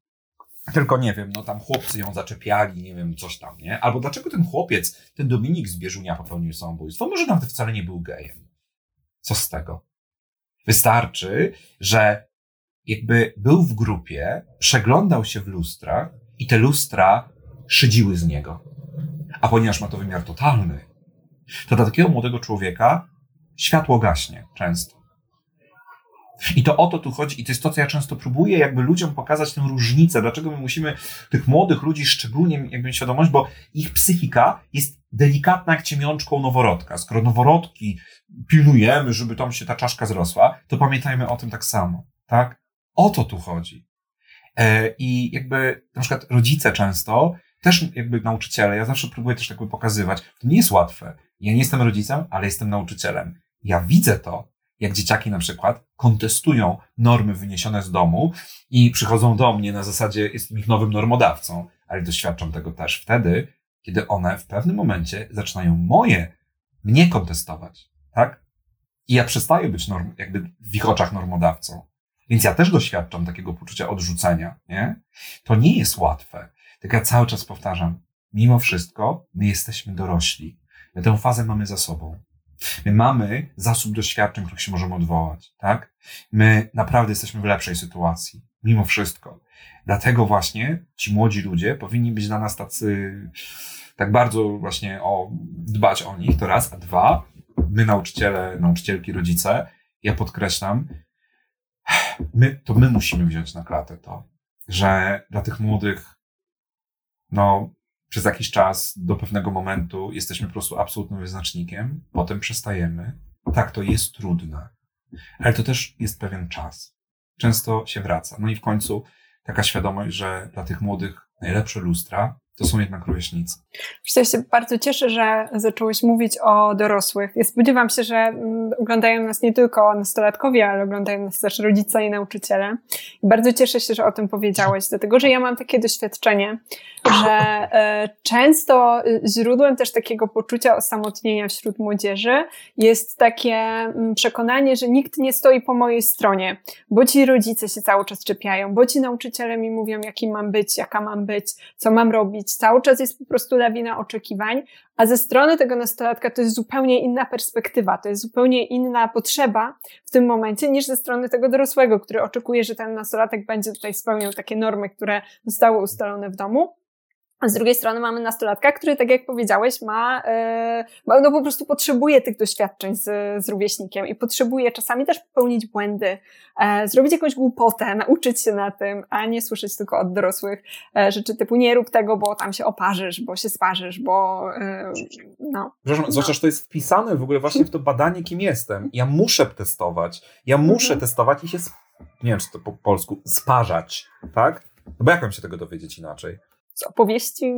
tylko nie wiem, no tam chłopcy ją zaczepiali, nie wiem, coś tam, nie? Albo dlaczego ten chłopiec, ten Dominik z Bieżunia popełnił samobójstwo? Może nawet wcale nie był gejem. Co z tego? Wystarczy, że jakby był w grupie, przeglądał się w lustrach i te lustra szydziły z niego. A ponieważ ma to wymiar totalny, to dla takiego młodego człowieka światło gaśnie często. I to o to tu chodzi, i to jest to, co ja często próbuję jakby ludziom pokazać tę różnicę, dlaczego my musimy tych młodych ludzi szczególnie mieć świadomość, bo ich psychika jest delikatna jak ciemiączką noworodka. Skoro noworodki pilnujemy, żeby tam się ta czaszka zrosła, to pamiętajmy o tym tak samo, tak? O to tu chodzi. E, I jakby na przykład rodzice często też jakby nauczyciele, ja zawsze próbuję też jakby pokazywać, to nie jest łatwe. Ja nie jestem rodzicem, ale jestem nauczycielem. Ja widzę to, jak dzieciaki na przykład kontestują normy wyniesione z domu i przychodzą do mnie na zasadzie jestem ich nowym normodawcą, ale doświadczam tego też wtedy, kiedy one w pewnym momencie zaczynają moje, mnie kontestować, tak? I ja przestaję być norm, jakby w ich oczach normodawcą. Więc ja też doświadczam takiego poczucia odrzucenia, nie? To nie jest łatwe. Tak ja cały czas powtarzam, mimo wszystko my jesteśmy dorośli. Tę fazę mamy za sobą. My mamy zasób doświadczeń, których się możemy odwołać, tak? My naprawdę jesteśmy w lepszej sytuacji, mimo wszystko. Dlatego właśnie ci młodzi ludzie powinni być dla nas tacy, tak bardzo właśnie o, dbać o nich, to raz, a dwa, my nauczyciele, nauczycielki, rodzice, ja podkreślam, my, to my musimy wziąć na klatę to, że dla tych młodych, no, przez jakiś czas do pewnego momentu jesteśmy po prostu absolutnym wyznacznikiem, potem przestajemy. Tak, to jest trudne, ale to też jest pewien czas. Często się wraca. No i w końcu taka świadomość, że dla tych młodych najlepsze lustra to są jednak rówieśnicy. Ja się bardzo cieszę, że zacząłeś mówić o dorosłych. Ja spodziewam się, że mm, oglądają nas nie tylko nastolatkowie, ale oglądają nas też rodzice i nauczyciele. I bardzo cieszę się, że o tym powiedziałeś, dlatego że ja mam takie doświadczenie, że e, często y, źródłem też takiego poczucia osamotnienia wśród młodzieży jest takie mm, przekonanie, że nikt nie stoi po mojej stronie, bo ci rodzice się cały czas czepiają, bo ci nauczyciele mi mówią, jaki mam być, jaka mam być, co mam robić. Cały czas jest po prostu lawina oczekiwań, a ze strony tego nastolatka to jest zupełnie inna perspektywa, to jest zupełnie inna potrzeba w tym momencie niż ze strony tego dorosłego, który oczekuje, że ten nastolatek będzie tutaj spełniał takie normy, które zostały ustalone w domu. A z drugiej strony mamy nastolatka, który, tak jak powiedziałeś, ma, yy, no po prostu potrzebuje tych doświadczeń z, z rówieśnikiem i potrzebuje czasami też popełnić błędy, e, zrobić jakąś głupotę, nauczyć się na tym, a nie słyszeć tylko od dorosłych e, rzeczy typu nie rób tego, bo tam się oparzysz, bo się sparzysz, bo e, no. Przepraszam, no. zwłaszcza, że to jest wpisane w ogóle właśnie w to badanie, kim jestem. Ja muszę testować. Ja muszę mhm. testować i się, nie wiem, czy to po polsku, sparzać, tak? No bo jak mam się tego dowiedzieć inaczej? Z opowieści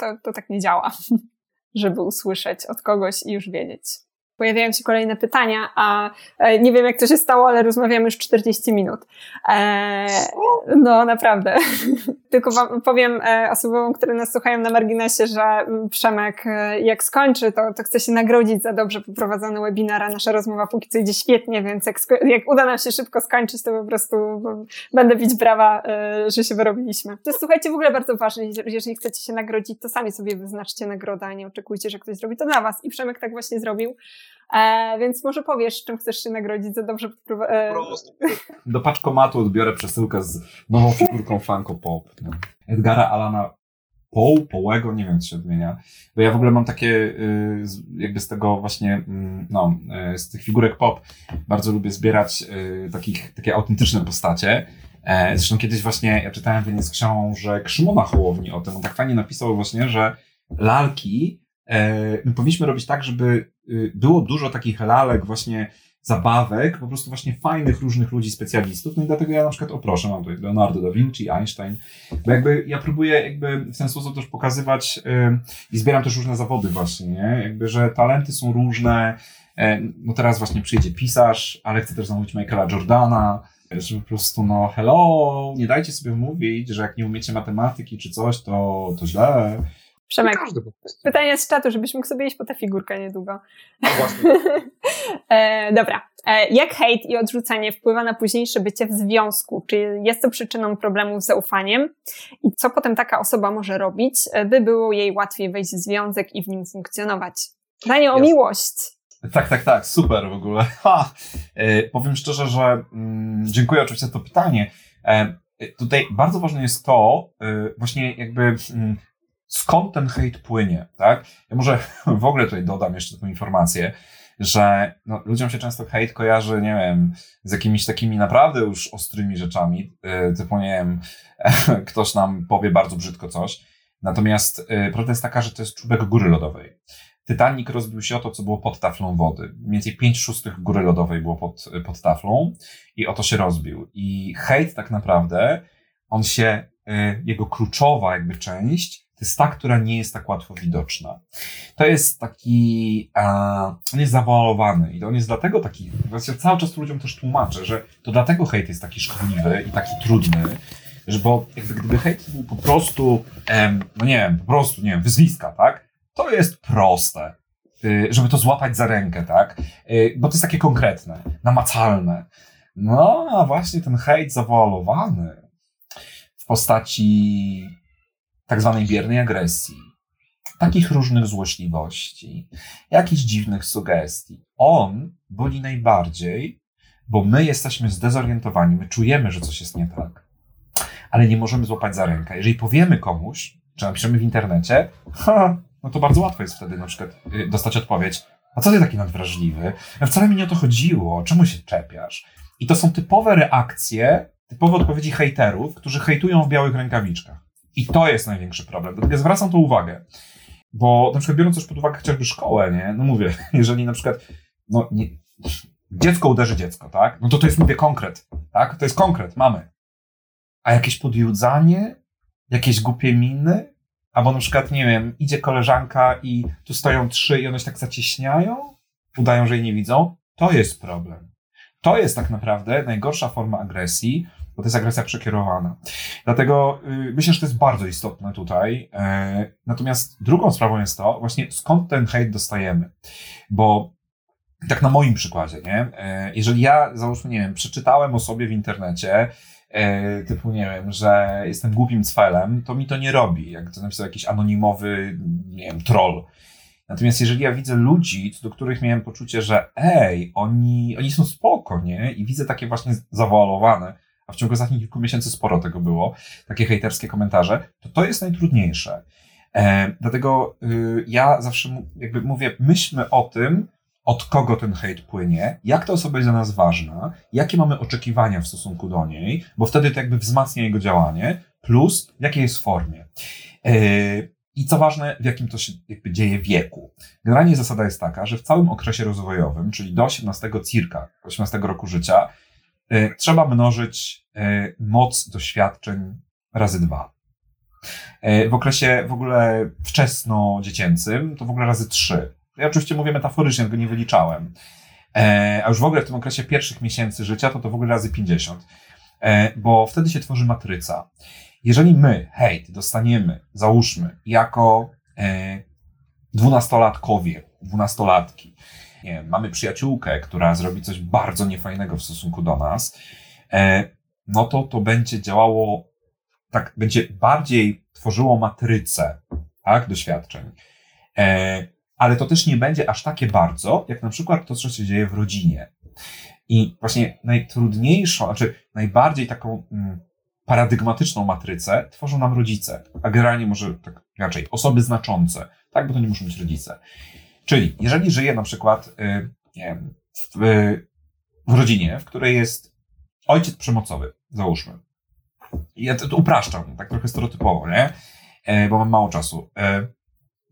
to, to tak nie działa, żeby usłyszeć od kogoś i już wiedzieć. Pojawiają się kolejne pytania, a e, nie wiem jak to się stało, ale rozmawiamy już 40 minut. E, no naprawdę. Tylko powiem e, osobom, które nas słuchają na marginesie, że mm, Przemek jak skończy, to, to chce się nagrodzić za dobrze poprowadzony webinar, a nasza rozmowa póki co idzie świetnie, więc jak, jak uda nam się szybko skończyć, to po prostu będę bić brawa, że się wyrobiliśmy. To jest, słuchajcie, w ogóle bardzo ważne, jeżeli chcecie się nagrodzić, to sami sobie wyznaczcie nagrodę, a nie oczekujcie, że ktoś zrobi to dla was. I Przemek tak właśnie zrobił. E, więc może powiesz, czym chcesz się nagrodzić za dobrze e... Do paczkomatu odbiorę przesyłkę z nową figurką Funko Pop. No. Edgara Alana Poe, Połego, nie wiem, co się odmienia. Bo ja w ogóle mam takie, y, jakby z tego właśnie, mm, no, y, z tych figurek pop bardzo lubię zbierać y, takich, takie autentyczne postacie. E, zresztą kiedyś właśnie ja czytałem w jednej z książek Szymona Hołowni o tym. On tak fajnie napisał właśnie, że lalki my powinniśmy robić tak, żeby Y, było dużo takich lalek, właśnie zabawek, po prostu właśnie fajnych różnych ludzi, specjalistów. No i dlatego ja na przykład oproszę, mam tutaj Leonardo da Vinci, Einstein, bo jakby ja próbuję jakby w ten sposób też pokazywać yy, i zbieram też różne zawody właśnie, nie? Jakby, że talenty są różne. Yy, no teraz właśnie przyjdzie pisarz, ale chcę też zamówić Michaela Jordana, że po prostu no hello, nie dajcie sobie mówić, że jak nie umiecie matematyki czy coś, to, to źle. Przemek, pytanie z czatu, żebyś mógł sobie iść po tę figurkę niedługo. No właśnie. e, dobra. E, jak hejt i odrzucenie wpływa na późniejsze bycie w związku? Czy jest to przyczyną problemów z zaufaniem? I co potem taka osoba może robić, e, by było jej łatwiej wejść w związek i w nim funkcjonować? Pytanie o miłość. Tak, tak, tak, super w ogóle. Ha! E, powiem szczerze, że mm, dziękuję oczywiście za to pytanie. E, tutaj bardzo ważne jest to, e, właśnie jakby mm, skąd ten hejt płynie, tak? Ja może w ogóle tutaj dodam jeszcze taką informację, że no, ludziom się często hejt kojarzy, nie wiem, z jakimiś takimi naprawdę już ostrymi rzeczami, yy, typu, nie wiem, ktoś nam powie bardzo brzydko coś. Natomiast yy, prawda jest taka, że to jest czubek góry lodowej. Titanic rozbił się o to, co było pod taflą wody. Mniej więcej 5 szóstych góry lodowej było pod, pod taflą i o to się rozbił. I hejt tak naprawdę, on się, jego kluczowa jakby część to jest ta, która nie jest tak łatwo widoczna. To jest taki, a, on jest zawalowany i on jest dlatego taki, właśnie cały czas ludziom też tłumaczę, że to dlatego hejt jest taki szkodliwy i taki trudny, że bo jakby gdyby hejt był po prostu, em, no nie wiem, po prostu, nie wiem, wyzwiska, tak? To jest proste, y, żeby to złapać za rękę, tak? Y, bo to jest takie konkretne, namacalne. No, a właśnie ten hejt zawoalowany w postaci tak zwanej biernej agresji, takich różnych złośliwości, jakichś dziwnych sugestii. On boli najbardziej, bo my jesteśmy zdezorientowani, my czujemy, że coś jest nie tak, ale nie możemy złapać za rękę. Jeżeli powiemy komuś, czy napiszemy w internecie, ha, no to bardzo łatwo jest wtedy na przykład y, dostać odpowiedź, a co ty taki nadwrażliwy? Wcale mi nie o to chodziło, czemu się czepiasz? I to są typowe reakcje, typowe odpowiedzi hejterów, którzy hejtują w białych rękawiczkach. I to jest największy problem. Dlatego zwracam tu uwagę. Bo na przykład biorąc też pod uwagę chociażby szkołę, nie? No mówię, jeżeli na przykład, no nie, dziecko uderzy dziecko, tak? No to to jest, mówię, konkret, tak? To jest konkret, mamy. A jakieś podjudzanie, jakieś głupie miny, albo na przykład, nie wiem, idzie koleżanka i tu stoją trzy i one się tak zacieśniają, udają, że jej nie widzą, to jest problem. To jest tak naprawdę najgorsza forma agresji, bo to jest agresja przekierowana. Dlatego y, myślę, że to jest bardzo istotne tutaj. E, natomiast drugą sprawą jest to, właśnie skąd ten hejt dostajemy. Bo tak na moim przykładzie, nie? E, jeżeli ja, załóżmy, nie wiem, przeczytałem o sobie w internecie, e, typu, nie wiem, że jestem głupim cwelem, to mi to nie robi. Jak to napisał jakiś anonimowy, nie wiem, troll. Natomiast jeżeli ja widzę ludzi, do których miałem poczucie, że ej, oni, oni są spoko, nie? I widzę takie właśnie zawoalowane, a w ciągu ostatnich kilku miesięcy sporo tego było, takie hejterskie komentarze, to to jest najtrudniejsze. E, dlatego y, ja zawsze jakby mówię, myślmy o tym, od kogo ten hejt płynie, jak ta osoba jest dla nas ważna, jakie mamy oczekiwania w stosunku do niej, bo wtedy to jakby wzmacnia jego działanie, plus w jakiej jest formie. E, I co ważne, w jakim to się jakby dzieje wieku. Generalnie zasada jest taka, że w całym okresie rozwojowym, czyli do 18 circa, 18 roku życia, trzeba mnożyć e, moc doświadczeń razy dwa. E, w okresie w ogóle wczesno-dziecięcym to w ogóle razy trzy. Ja oczywiście mówię metaforycznie, tego nie wyliczałem. A już w ogóle w tym okresie pierwszych miesięcy życia to to w ogóle razy 50. Bo wtedy się tworzy matryca. Jeżeli my hejt dostaniemy, załóżmy, jako dwunastolatkowie, dwunastolatki, nie wiem, mamy przyjaciółkę, która zrobi coś bardzo niefajnego w stosunku do nas, e, no to to będzie działało, tak, będzie bardziej tworzyło matrycę, tak, doświadczeń. E, ale to też nie będzie aż takie bardzo, jak na przykład to, co się dzieje w rodzinie. I właśnie najtrudniejszą, znaczy najbardziej taką mm, paradygmatyczną matrycę tworzą nam rodzice, a generalnie może tak raczej osoby znaczące, tak, bo to nie muszą być rodzice. Czyli jeżeli żyję na przykład y, wiem, w, w rodzinie, w której jest ojciec przemocowy, załóżmy. Ja to, to upraszczam, tak trochę stereotypowo, nie? E, bo mam mało czasu. E,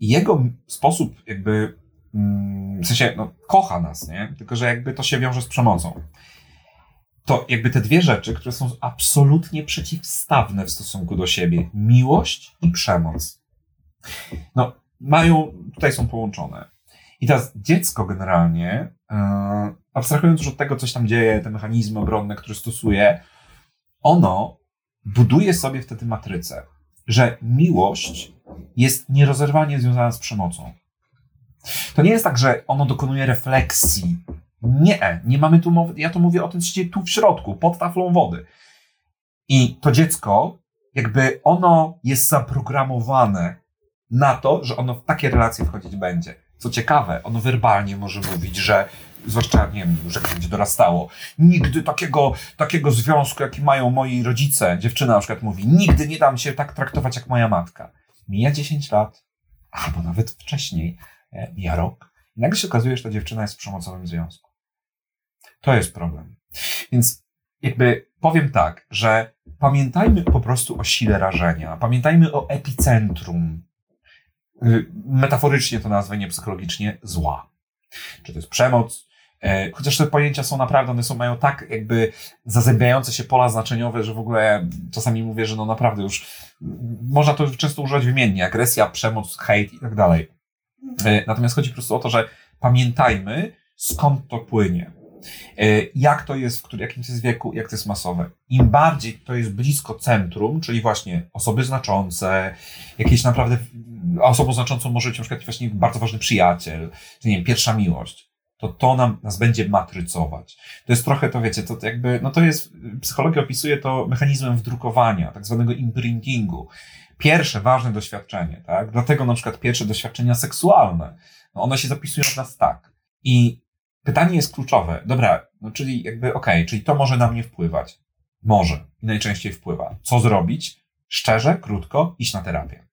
jego sposób jakby, mm, w sensie, no, kocha nas, nie? Tylko, że jakby to się wiąże z przemocą. To jakby te dwie rzeczy, które są absolutnie przeciwstawne w stosunku do siebie, miłość i przemoc, no, mają, tutaj są połączone. I teraz dziecko generalnie, yy, abstrahując już od tego, coś tam dzieje, te mechanizmy obronne, które stosuje, ono buduje sobie wtedy matrycę, że miłość jest nierozerwalnie związana z przemocą. To nie jest tak, że ono dokonuje refleksji. Nie, nie mamy tu mowy, ja to mówię o tym, co się dzieje tu w środku, pod taflą wody. I to dziecko, jakby ono jest zaprogramowane na to, że ono w takie relacje wchodzić będzie. Co ciekawe, ono werbalnie może mówić, że zwłaszcza, nie wiem, że będzie dorastało, nigdy takiego, takiego związku, jaki mają moi rodzice, dziewczyna na przykład mówi, nigdy nie dam się tak traktować jak moja matka. Mija 10 lat, albo nawet wcześniej, e, mija rok, i nagle się okazuje, że ta dziewczyna jest w przemocowym związku. To jest problem. Więc jakby powiem tak, że pamiętajmy po prostu o sile rażenia, pamiętajmy o epicentrum metaforycznie to nazwę, nie psychologicznie, zła. Czy to jest przemoc, E, chociaż te pojęcia są naprawdę, one są, mają tak jakby zazębiające się pola znaczeniowe, że w ogóle czasami mówię, że no naprawdę już można to często używać wymiennie, agresja, przemoc, hejt i tak dalej. E, natomiast chodzi po prostu o to, że pamiętajmy, skąd to płynie. E, jak to jest, w którym, jakim to jest wieku, jak to jest masowe. Im bardziej to jest blisko centrum, czyli właśnie osoby znaczące, jakieś naprawdę, osobą znaczącą może być na przykład właśnie bardzo ważny przyjaciel, czy nie wiem, pierwsza miłość, to to nam, nas będzie matrycować. To jest trochę to, wiecie, to jakby, no to jest, psychologia opisuje to mechanizmem wdrukowania, tak zwanego imprintingu. Pierwsze ważne doświadczenie, tak? Dlatego na przykład pierwsze doświadczenia seksualne, no one się zapisują w nas tak. I pytanie jest kluczowe. Dobra, no czyli jakby, okej, okay, czyli to może na mnie wpływać. Może. Najczęściej wpływa. Co zrobić? Szczerze, krótko, iść na terapię.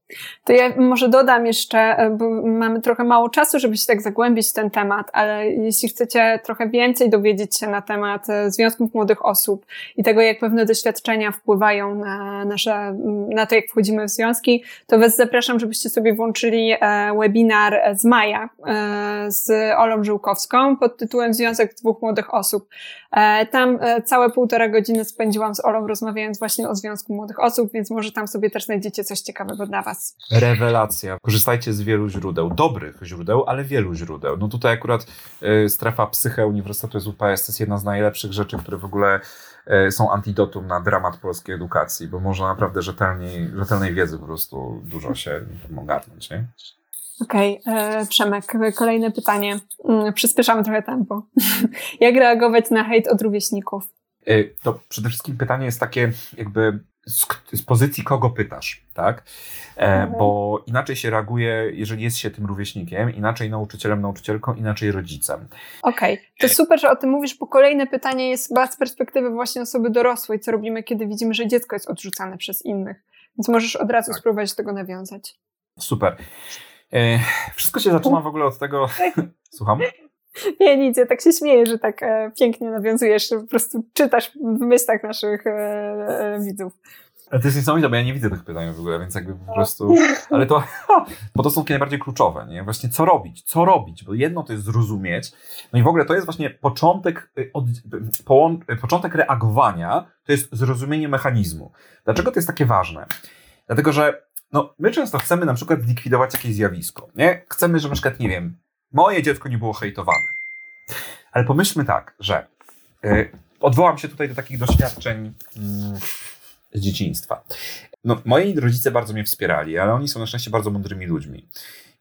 To ja może dodam jeszcze, e, bo mamy trochę mało czasu, żeby się tak zagłębić w ten temat, ale jeśli chcecie trochę więcej dowiedzieć się na temat e, związków młodych osób i tego, jak pewne doświadczenia wpływają na nasze, na to, jak wchodzimy w związki, to Was zapraszam, żebyście sobie włączyli e, webinar z maja z Olą Żyłkowską pod tytułem Związek dwóch młodych osób. Tam całe półtora godziny spędziłam z Olą rozmawiając właśnie o Związku Młodych Osób, więc może tam sobie też znajdziecie coś ciekawego dla Was. Rewelacja. Korzystajcie z wielu źródeł, dobrych źródeł, ale wielu źródeł. No tutaj akurat y, strefa psyche Uniwersytetu SUPS to jest jedna z najlepszych rzeczy, które w ogóle są antidotum na dramat polskiej edukacji, bo można naprawdę rzetelnej, rzetelnej wiedzy po prostu dużo się ogarnąć. Nie? Okej, okay. E, Przemek, kolejne pytanie. Mm, przyspieszamy trochę tempo. Jak reagować na hejt od rówieśników? Y, to przede wszystkim pytanie jest takie, jakby z, z, pozycji kogo pytasz, tak? E, mhm. Bo inaczej się reaguje, jeżeli jest się tym rówieśnikiem, inaczej nauczycielem, nauczycielką, inaczej rodzicem. Okej, okay. to super, że o tym mówisz, bo kolejne pytanie jest chyba z perspektywy właśnie osoby dorosłej, co robimy, kiedy widzimy, że dziecko jest odrzucane przez innych. Więc możesz od razu tak. spróbować do tego nawiązać. Super. Wszystko się zaczyna w ogóle od tego. Słucham? Nie, nic, ja tak się śmieję, że tak e, pięknie nawiązujesz, że po prostu czytasz w myślach naszych e, e, widzów. Ale to jest niesamowite, bo ja nie widzę tych pytań w ogóle, więc jakby po prostu... Ale to, bo to są takie najbardziej kluczowe, nie? Właśnie co robić? Co robić? Bo jedno to jest zrozumieć, no i w ogóle to jest właśnie początek, y, od, początek reagowania, to jest zrozumienie mechanizmu. Dlaczego to jest takie ważne? Dlatego, że no, my często chcemy na przykład zlikwidować jakieś zjawisko, nie? Chcemy, że na przykład, nie wiem, moje dziecko nie było hejtowane. Ale pomyślmy tak, że yy, odwołam się tutaj do takich doświadczeń yy, z dzieciństwa. No, moi rodzice bardzo mnie wspierali, ale oni są na szczęście bardzo mądrymi ludźmi.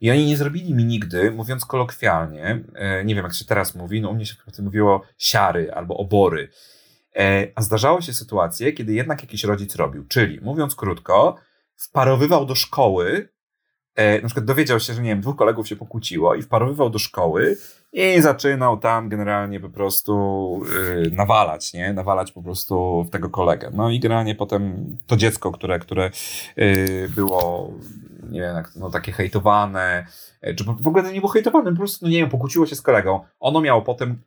I oni nie zrobili mi nigdy, mówiąc kolokwialnie, yy, nie wiem jak się teraz mówi, no u mnie się mówiło siary albo obory. E, a zdarzały się sytuacje, kiedy jednak jakiś rodzic robił, czyli mówiąc krótko, wparowywał do szkoły e, na przykład dowiedział się, że nie wiem, dwóch kolegów się pokłóciło i wparowywał do szkoły i zaczynał tam generalnie po prostu yy, nawalać, nie? Nawalać po prostu w tego kolegę. No i generalnie potem to dziecko, które, które yy, było, nie wiem, no takie hejtowane, yy, czy w ogóle to nie było hejtowane, po prostu, no nie wiem, pokłóciło się z kolegą. Ono miało potem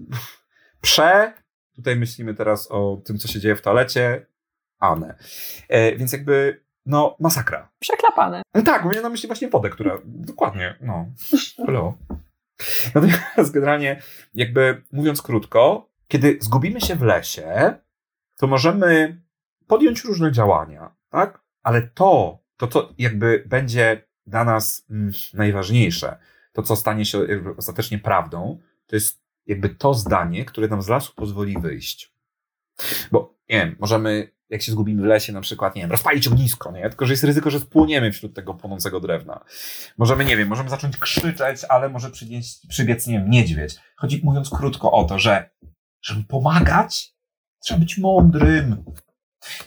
prze, tutaj myślimy teraz o tym, co się dzieje w toalecie, Anę. E, więc jakby no, masakra. Przeklapane. No tak, mówię na myśli właśnie wodę, która, dokładnie, no, hello. Natomiast generalnie, jakby mówiąc krótko, kiedy zgubimy się w lesie, to możemy podjąć różne działania, tak? Ale to, to co jakby będzie dla nas mm, najważniejsze, to co stanie się ostatecznie prawdą, to jest jakby to zdanie, które nam z lasu pozwoli wyjść. Bo, nie wiem, możemy jak się zgubimy w lesie, na przykład, nie wiem, rozpalić ognisko, nie? Tylko, że jest ryzyko, że spłoniemy wśród tego płonącego drewna. Możemy, nie wiem, możemy zacząć krzyczeć, ale może przybiec, przybiec, nie wiem, niedźwiedź. Chodzi, mówiąc krótko, o to, że żeby pomagać, trzeba być mądrym.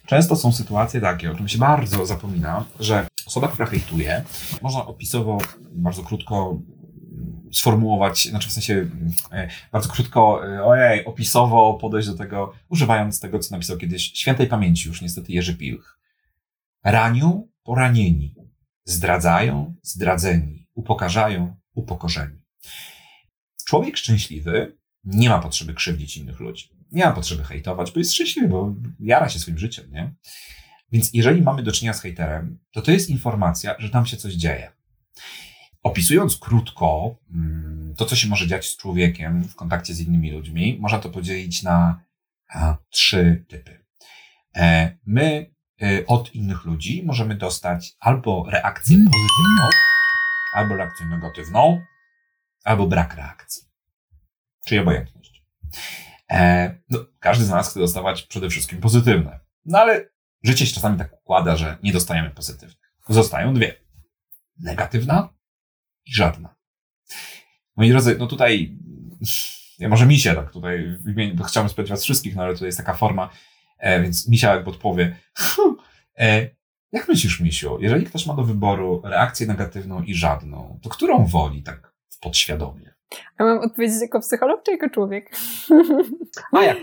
Często są sytuacje takie, o czym się bardzo zapomina, że osoba, która hejtuje, można opisowo bardzo krótko sformułować, znaczy w sensie e, bardzo krótko, e, ojej, opisowo podejść do tego, używając tego, co napisał kiedyś świętej pamięci już niestety Jerzy Pilch. Ranią poranieni, zdradzają zdradzeni, upokarzają upokorzeni. Człowiek szczęśliwy nie ma potrzeby krzywdzić innych ludzi. Nie ma potrzeby hejtować, bo jest szczęśliwy, bo jara się swoim życiem, nie? Więc jeżeli mamy do czynienia z hejterem, to to jest informacja, że tam się coś dzieje. Opisując krótko, mm, to, co się może dziać z człowiekiem w kontakcie z innymi ludźmi, można to podzielić na trzy typy. E, my e, od innych ludzi możemy dostać albo reakcję pozytywną, albo reakcję negatywną, albo brak reakcji. Czyli obojętność. E, no, każdy z nas chce dostawać przede wszystkim pozytywne. No ale życie się czasami tak układa, że nie dostajemy pozytywnych. Zostają dwie. Negatywna i żadna. Moi drodzy, no tutaj, ja może mi się tak tutaj bo chciałbym spytać was wszystkich, no ale tutaj jest taka forma, e, więc Misia jakby odpowie. e, jak myślisz, Misiu, jeżeli ktoś ma do wyboru reakcję negatywną i żadną, to którą woli tak podświadomie? A mam odpowiedzieć jako psycholog czy jako człowiek? A jak?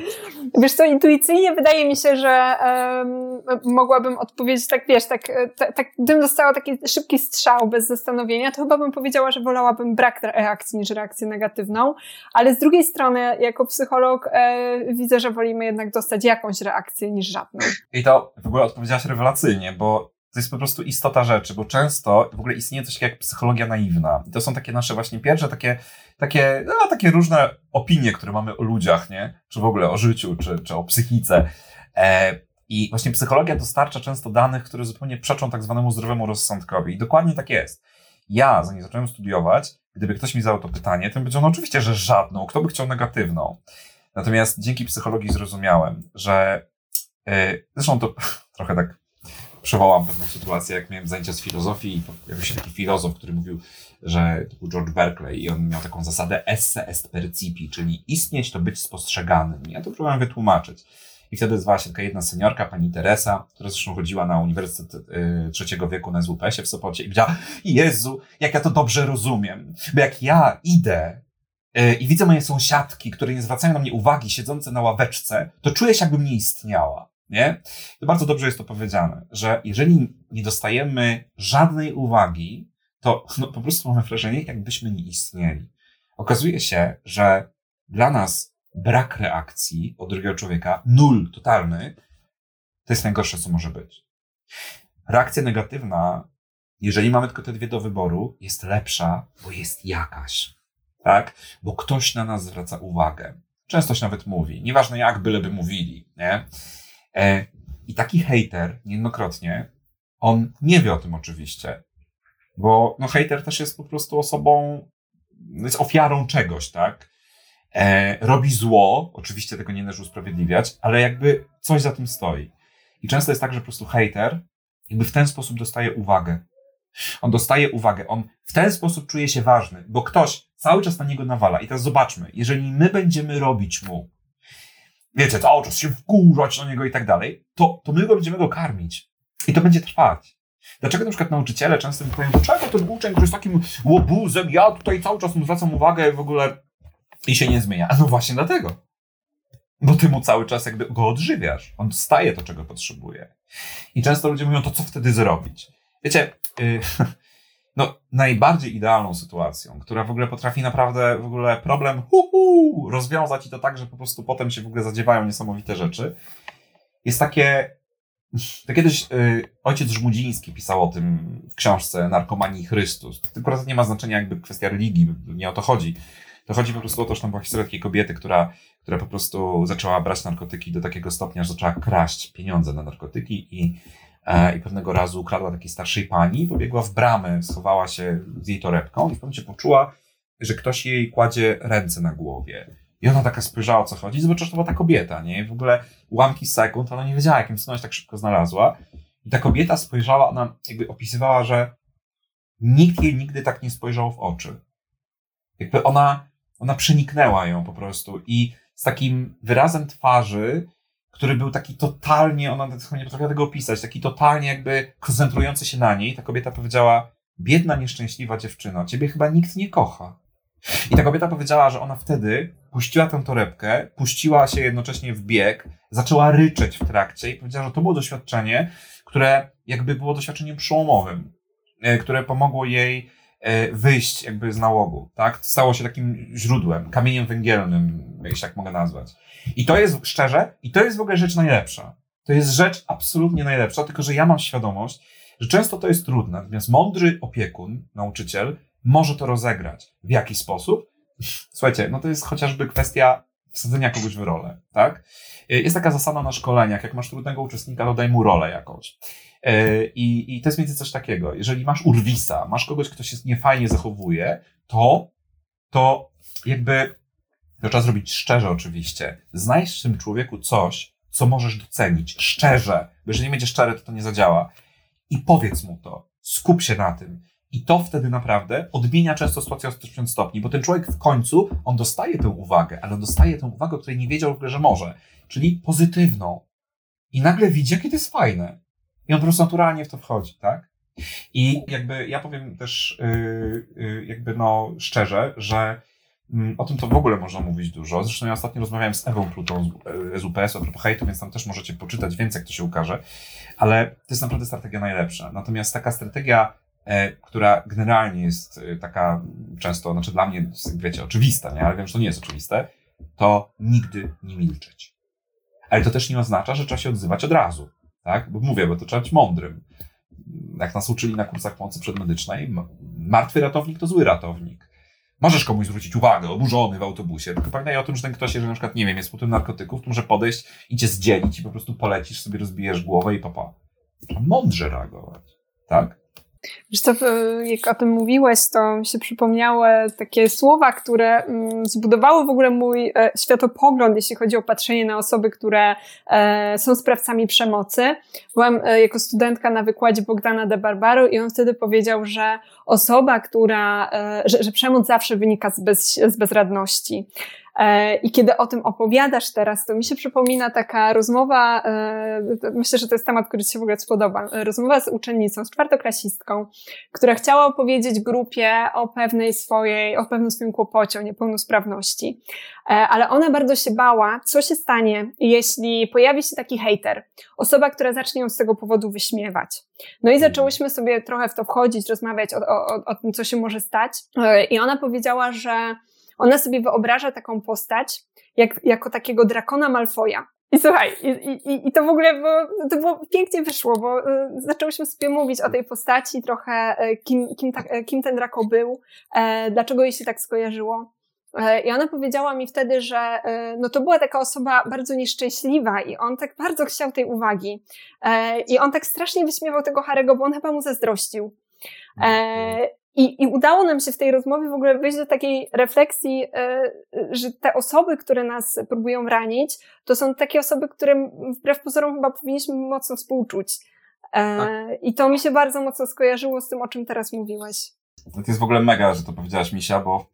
Wiesz co, intuicyjnie wydaje mi się, że um, mogłabym odpowiedzieć tak, wiesz, tak, tak, tak, gdybym dostała taki szybki strzał bez zastanowienia, to chyba bym powiedziała, że wolałabym brak reakcji niż reakcję negatywną, ale z drugiej strony, jako psycholog e, widzę, że wolimy jednak dostać jakąś reakcję niż żadną. I to w ogóle odpowiedziałaś rewelacyjnie, bo to jest po prostu istota rzeczy, bo często w ogóle istnieje coś jak psychologia naiwna. I to są takie nasze właśnie pierwsze takie, takie, no, takie różne opinie, które mamy o ludziach, nie? Czy w ogóle o życiu, czy, czy o psychice. E, I właśnie psychologia dostarcza często danych, które zupełnie przeczą tak zwanemu zdrowemu rozsądkowi. I dokładnie tak jest. Ja, zanim zacząłem studiować, gdyby ktoś mi zadał to pytanie, to bym powiedział, no oczywiście, że żadną. Kto by chciał negatywną? Natomiast dzięki psychologii zrozumiałem, że yy, zresztą to trochę tak przywołam pewną sytuację, jak miałem zajęcia z filozofii i pojawił się taki filozof, który mówił, że to był George Berkeley i on miał taką zasadę esse est percipi, czyli istnieć to być spostrzeganym. Ja to próbowałem wytłumaczyć. I wtedy zwała się taka jedna seniorka, pani Teresa, która zresztą chodziła na Uniwersytet y, Trzeciego Wieku na SWPS-ie w Sopocie i powiedziała, Jezu, jak ja to dobrze rozumiem. Bo jak ja idę y, i widzę moje sąsiadki, które nie zwracają na mnie uwagi, siedzące na ławeczce, to czuję się, jakbym nie istniała. Nie? To bardzo dobrze jest to powiedziane, że jeżeli nie dostajemy żadnej uwagi, to no, po prostu mamy wrażenie, jakbyśmy nie istnieli. Okazuje się, że dla nas brak reakcji od drugiego człowieka, nul totalny, to jest najgorsze, co może być. Reakcja negatywna, jeżeli mamy tylko te dwie do wyboru, jest lepsza, bo jest jakaś. Tak? Bo ktoś na nas zwraca uwagę. Często się nawet mówi. Nieważne jak, byleby mówili. Nie? E, I taki hater, niejednokrotnie, on nie wie o tym oczywiście, bo no, hater też jest po prostu osobą, jest ofiarą czegoś, tak? E, robi zło, oczywiście tego nie należy usprawiedliwiać, ale jakby coś za tym stoi. I często jest tak, że po prostu hater jakby w ten sposób dostaje uwagę. On dostaje uwagę, on w ten sposób czuje się ważny, bo ktoś cały czas na niego nawala. I teraz zobaczmy, jeżeli my będziemy robić mu wiecie, cały czas się wkurzać na niego i tak dalej, to, to my go będziemy go karmić. I to będzie trwać. Dlaczego na przykład nauczyciele często mi powiedzą, dlaczego ten uczeń, który jest takim łobuzem, ja tutaj cały czas mu zwracam uwagę w ogóle i się nie zmienia. A no właśnie dlatego. Bo ty mu cały czas jakby go odżywiasz. On dostaje to, czego potrzebuje. I często ludzie mówią, to co wtedy zrobić? Wiecie, yy, no, najbardziej idealną sytuacją, która w ogóle potrafi naprawdę w ogóle problem hu, hu, rozwiązać i to tak, że po prostu potem się w ogóle zadziewają niesamowite rzeczy, jest takie. To kiedyś y, ojciec Żmudziński pisał o tym w książce Narkomanii Chrystus. To akurat nie ma znaczenia jakby kwestia religii, nie o to chodzi. To chodzi po prostu o to, że tam była historia takiej kobiety, która, która po prostu zaczęła brać narkotyki do takiego stopnia, że zaczęła kraść pieniądze na narkotyki i i pewnego razu ukradła takiej starszej pani, pobiegła w bramę, schowała się z jej torebką i w momencie poczuła, że ktoś jej kładzie ręce na głowie. I ona taka spojrzała, o co chodzi, zobaczyła, że to była ta kobieta, nie? w ogóle ułamki sekund, ona nie wiedziała, jakim się tak szybko znalazła. I ta kobieta spojrzała, ona jakby opisywała, że nikt jej nigdy tak nie spojrzał w oczy. Jakby ona, ona przeniknęła ją po prostu i z takim wyrazem twarzy który był taki totalnie, ona nie potrafiła tego opisać, taki totalnie jakby koncentrujący się na niej. Ta kobieta powiedziała, biedna, nieszczęśliwa dziewczyno, ciebie chyba nikt nie kocha. I ta kobieta powiedziała, że ona wtedy puściła tę torebkę, puściła się jednocześnie w bieg, zaczęła ryczeć w trakcie i powiedziała, że to było doświadczenie, które jakby było doświadczeniem przełomowym, e, które pomogło jej wyjść jakby z nałogu, tak? Stało się takim źródłem, kamieniem węgielnym, jeśli tak mogę nazwać. I to jest szczerze, i to jest w ogóle rzecz najlepsza. To jest rzecz absolutnie najlepsza, tylko że ja mam świadomość, że często to jest trudne. Natomiast mądry opiekun, nauczyciel, może to rozegrać. W jaki sposób? Słuchajcie, no to jest chociażby kwestia wsadzenia kogoś w rolę, tak? Jest taka zasada na szkoleniach, jak masz trudnego uczestnika, to daj mu rolę jakąś. I, I to jest między coś takiego. Jeżeli masz urwisa, masz kogoś, kto się niefajnie zachowuje, to, to jakby to trzeba zrobić szczerze oczywiście. Znajdź w tym człowieku coś, co możesz docenić. Szczerze. Bo jeżeli nie będzie szczery, to to nie zadziała. I powiedz mu to. Skup się na tym. I to wtedy naprawdę odmienia często sytuację o 180 stopni, bo ten człowiek w końcu, on dostaje tę uwagę, ale on dostaje tę uwagę, której nie wiedział w ogóle, że może. Czyli pozytywną. I nagle widzi, jakie to jest fajne. I on po prostu naturalnie w to wchodzi, tak? I jakby ja powiem też yy, yy, jakby no szczerze, że Mm, o tym to w ogóle można mówić dużo. Zresztą ja ostatnio rozmawiałem z Ewą Plutą z UPS o propos hejtu, więc tam też możecie poczytać więcej, jak to się ukaże. Ale to jest naprawdę strategia najlepsza. Natomiast taka strategia, e, która generalnie jest e, taka często, znaczy dla mnie, wiecie, oczywista, nie? ale wiem, że to nie jest oczywiste, to nigdy nie milczeć. Ale to też nie oznacza, że trzeba się odzywać od razu. Tak? Bo mówię, bo to trzeba być mądrym. Jak nas uczyli na kursach pomocy przedmedycznej, martwy ratownik to zły ratownik możesz komuś zwrócić uwagę, oburzony w autobusie, tylko pamiętaj o tym, że ten ktoś, jeżeli na przykład, nie wiem, jest tym narkotyków, to może podejść i cię zdzielić i po prostu polecisz, sobie rozbijesz głowę i papa. Trzeba mądrze reagować, tak? Wiesz co, jak o tym mówiłeś, to mi się przypomniały takie słowa, które mm, zbudowały w ogóle mój e, światopogląd, jeśli chodzi o patrzenie na osoby, które e, są sprawcami przemocy. Byłam e, jako studentka na wykładzie Bogdana de Barbaro i on wtedy powiedział, że osoba, która, że, że przemoc zawsze wynika z, bez, z bezradności. E, I kiedy o tym opowiadasz teraz, to mi się przypomina taka rozmowa, e, myślę, że to jest temat, który Ci się w ogóle spodoba, rozmowa z uczennicą, z czwartoklasistką, która chciała opowiedzieć grupie o pewnej swojej, o pewnym swoim kłopocie, o niepełnosprawności. E, ale ona bardzo się bała, co się stanie, jeśli pojawi się taki hater, osoba, która zacznie ją z tego powodu wyśmiewać. No i zaczęłyśmy sobie trochę w to wchodzić, rozmawiać o, o, o tym, co się może stać. I ona powiedziała, że ona sobie wyobraża taką postać jak, jako takiego drakona Malfoja. I słuchaj, i, i, i to w ogóle było, to było pięknie wyszło, bo y, zaczęłyśmy sobie mówić o tej postaci trochę, y, kim, kim, ta, y, kim ten Draco był, e, dlaczego jej się tak skojarzyło. E, I ona powiedziała mi wtedy, że no to była taka osoba bardzo nieszczęśliwa i on tak bardzo chciał tej uwagi. E, I on tak strasznie wyśmiewał tego Harego, bo on chyba mu zazdrościł. I, I udało nam się w tej rozmowie w ogóle wyjść do takiej refleksji, e, że te osoby, które nas próbują ranić, to są takie osoby, którym wbrew pozorom chyba powinniśmy mocno współczuć. E, tak. I to mi się bardzo mocno skojarzyło z tym, o czym teraz mówiłeś. No to jest w ogóle mega, że to powiedziałaś, Misia, bo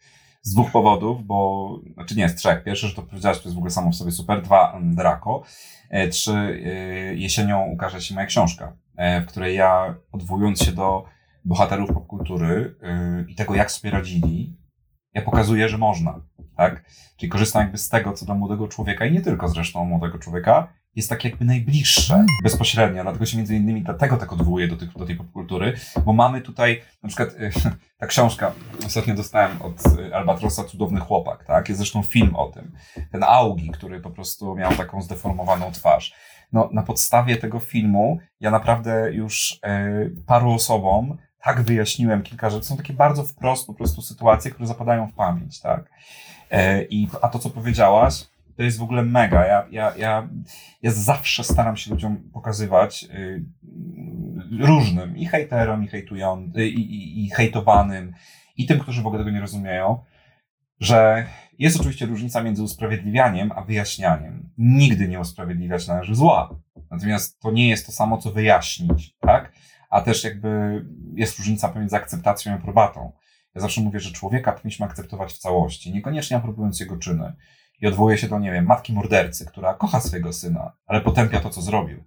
z dwóch powodów, bo, znaczy nie, z trzech. Pierwszy, że to powiedziałaś, to jest w ogóle samo w sobie super. Dwa, Draco. E, trzy, jesienią ukaże się moja książka, w której ja, odwołując się do bohaterów popkultury yy, i tego, jak sobie radzili, ja pokazuję, że można, tak? Czyli korzystam jakby z tego, co dla młodego człowieka i nie tylko zresztą młodego człowieka, jest tak jakby najbliższe bezpośrednio, dlatego się między innymi dlatego tak odwołuję do, tych, do tej popkultury, bo mamy tutaj na przykład yy, ta książka, ostatnio dostałem od yy, Albatrosa Cudowny Chłopak, tak? Jest zresztą film o tym. Ten Augi, który po prostu miał taką zdeformowaną twarz. No, na podstawie tego filmu ja naprawdę już paru osobom tak wyjaśniłem kilka rzeczy. Są takie bardzo wprost po prostu sytuacje, które zapadają w pamięć, tak? E, I, a to, co powiedziałaś, to jest w ogóle mega. Ja, ja, ja, ja zawsze staram się ludziom pokazywać y, różnym, i hejterom, i, hejtują, i, i, i hejtowanym, i tym, którzy w ogóle tego nie rozumieją, że jest oczywiście różnica między usprawiedliwianiem a wyjaśnianiem. Nigdy nie usprawiedliwiać należy zła. Natomiast to nie jest to samo, co wyjaśnić, tak? A też jakby jest różnica pomiędzy akceptacją i aprobatą. Ja zawsze mówię, że człowieka powinniśmy akceptować w całości, niekoniecznie aprobując jego czyny. I odwołuję się do, nie wiem, matki mordercy, która kocha swojego syna, ale potępia to, co zrobił.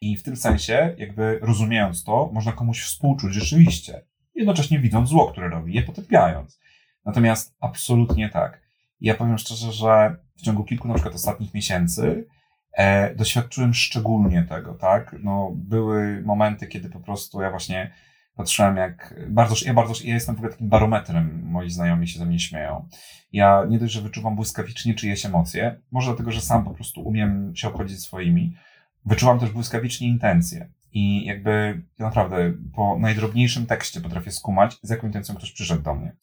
I w tym sensie, jakby rozumiejąc to, można komuś współczuć rzeczywiście, jednocześnie widząc zło, które robi, je potępiając. Natomiast absolutnie tak. I ja powiem szczerze, że w ciągu kilku na przykład ostatnich miesięcy E, doświadczyłem szczególnie tego, tak? No, były momenty, kiedy po prostu ja właśnie patrzyłem jak, bardzo, ja bardzo, ja jestem w ogóle takim barometrem, moi znajomi się ze mnie śmieją. Ja nie dość, że wyczuwam błyskawicznie czyjeś emocje, może dlatego, że sam po prostu umiem się obchodzić swoimi, wyczuwam też błyskawicznie intencje. I jakby ja naprawdę po najdrobniejszym tekście potrafię skumać, z jaką intencją ktoś przyszedł do mnie.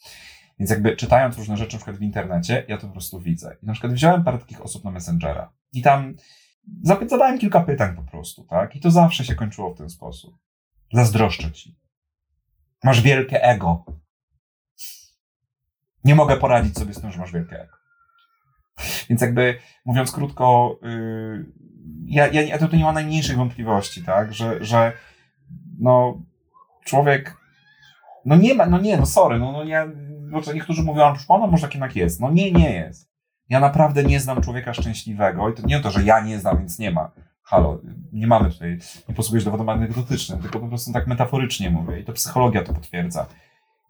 Więc jakby czytając różne rzeczy, na przykład w internecie, ja to po prostu widzę. I na przykład wziąłem parę takich osób na Messengera i tam zadałem kilka pytań po prostu, tak? I to zawsze się kończyło w ten sposób. Zazdroszczę ci. Masz wielkie ego. Nie mogę poradzić sobie z tym, że masz wielkie ego. Więc jakby, mówiąc krótko, yy, ja, ja, ja tutaj nie mam najmniejszych wątpliwości, tak? Że, że no, człowiek no nie ma, no nie, no sorry, no, no ja, bo niektórzy mówią, że pana może tak jednak jest. No nie, nie jest. Ja naprawdę nie znam człowieka szczęśliwego i to nie to, że ja nie znam, więc nie ma. Halo, nie mamy tutaj, nie posługujesz dowodem anegdotycznym, tylko po prostu tak metaforycznie mówię i to psychologia to potwierdza.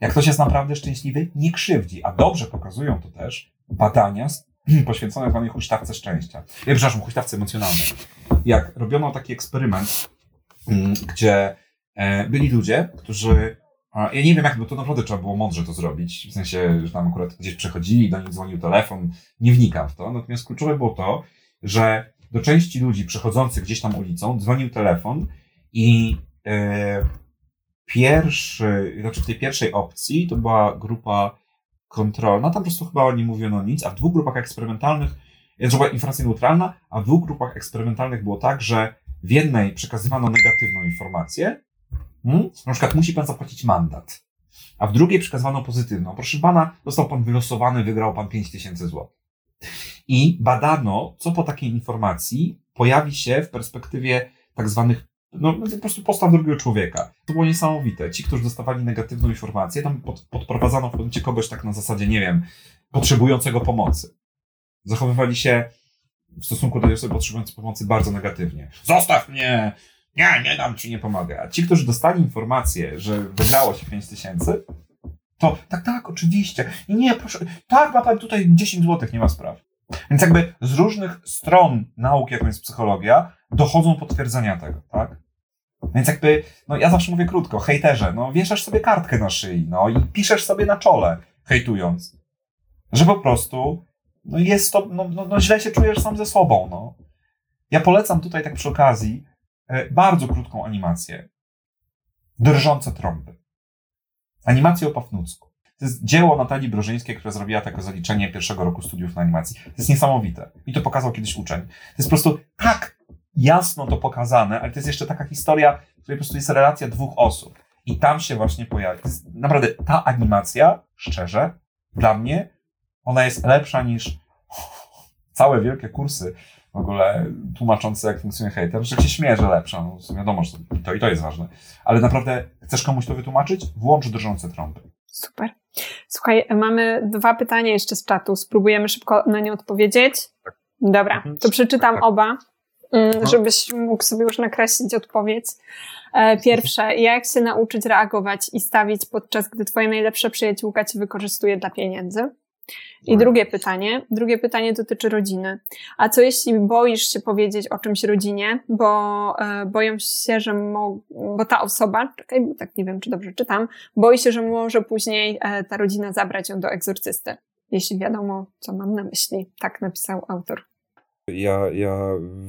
Jak ktoś jest naprawdę szczęśliwy, nie krzywdzi, a dobrze pokazują to też badania poświęcone zwanej huśtawce szczęścia. Ja, przepraszam, huśtawce emocjonalnej. Jak robiono taki eksperyment, mm, gdzie e, byli ludzie, którzy ja nie wiem jak, bo to naprawdę trzeba było mądrze to zrobić. W sensie, że tam akurat gdzieś przechodzili, do nich dzwonił telefon. Nie wnikam w to. Natomiast kluczowe było to, że do części ludzi przechodzących gdzieś tam ulicą dzwonił telefon i e, pierwszy, znaczy w tej pierwszej opcji to była grupa kontrolna, tam po prostu chyba nie mówiono nic, a w dwóch grupach eksperymentalnych, to była informacja neutralna, a w dwóch grupach eksperymentalnych było tak, że w jednej przekazywano negatywną informację, Na przykład musi pan zapłacić mandat. A w drugiej przekazywano pozytywną. Proszę pana, został pan wylosowany, wygrał pan 5000 zł. I badano, co po takiej informacji pojawi się w perspektywie tak zwanych, no po prostu postaw drugiego człowieka. To było niesamowite. Ci, którzy dostawali negatywną informację, tam pod, podprowadzano w momencie kogoś tak na zasadzie, nie wiem, potrzebującego pomocy. Zachowywali się w stosunku do osoby potrzebującej pomocy bardzo negatywnie. Zostaw mnie! Nie, nie dam ci, nie pomogę. A ci, którzy dostali informację, że wygrało się 5 tysięcy, to tak, tak, oczywiście. I nie, proszę, tak, ma pan tutaj 10 złotych, nie ma spraw. Więc jakby z różnych stron nauki, jaką jest psychologia, dochodzą potwierdzenia tego, tak? Więc jakby, no ja zawsze mówię krótko, hejterze, no wieszasz sobie kartkę na szyi, no i piszesz sobie na czole, hejtując, że po prostu, no jest to, no, no, no źle się czujesz sam ze sobą, no. Ja polecam tutaj tak przy okazji, bardzo krótką animację. Drżące trąby. Animację o Pafnucku. To jest dzieło Natalii Brożyńskiej, która zrobiła takie zaliczenie pierwszego roku studiów na animacji. To jest niesamowite. I to pokazał kiedyś uczeń. To jest po prostu tak jasno to pokazane, ale to jest jeszcze taka historia, w której po prostu jest relacja dwóch osób. I tam się właśnie pojawia. Naprawdę ta animacja, szczerze, dla mnie, ona jest lepsza niż całe wielkie kursy w ogóle tłumaczące, jak funkcjonuje hater, że się śmieje, że lepsza. No, wiadomo, że to i to jest ważne. Ale naprawdę chcesz komuś to wytłumaczyć? Włącz drżące trąby. Super. Słuchaj, mamy dwa pytania jeszcze z czatu. Spróbujemy szybko na nie odpowiedzieć. Tak. Dobra, mhm. to przeczytam tak, tak. oba, mm, no. żebyś mógł sobie już nakreślić odpowiedź. E, pierwsze, jak się nauczyć reagować i stawić podczas gdy twoja najlepsza przyjaciółka cię wykorzystuje dla pieniędzy? I tak. drugie pytanie, drugie pytanie dotyczy rodziny. A co jeśli boisz się powiedzieć o czymś rodzinie, bo e, boją się, że mo, bo ta osoba, czekaj, bo tak nie wiem, czy dobrze czytam, boi się, że może później e, ta rodzina zabrać ją do egzorcysty. Jeśli wiadomo, co mam na myśli. Tak napisał autor. Ja, ja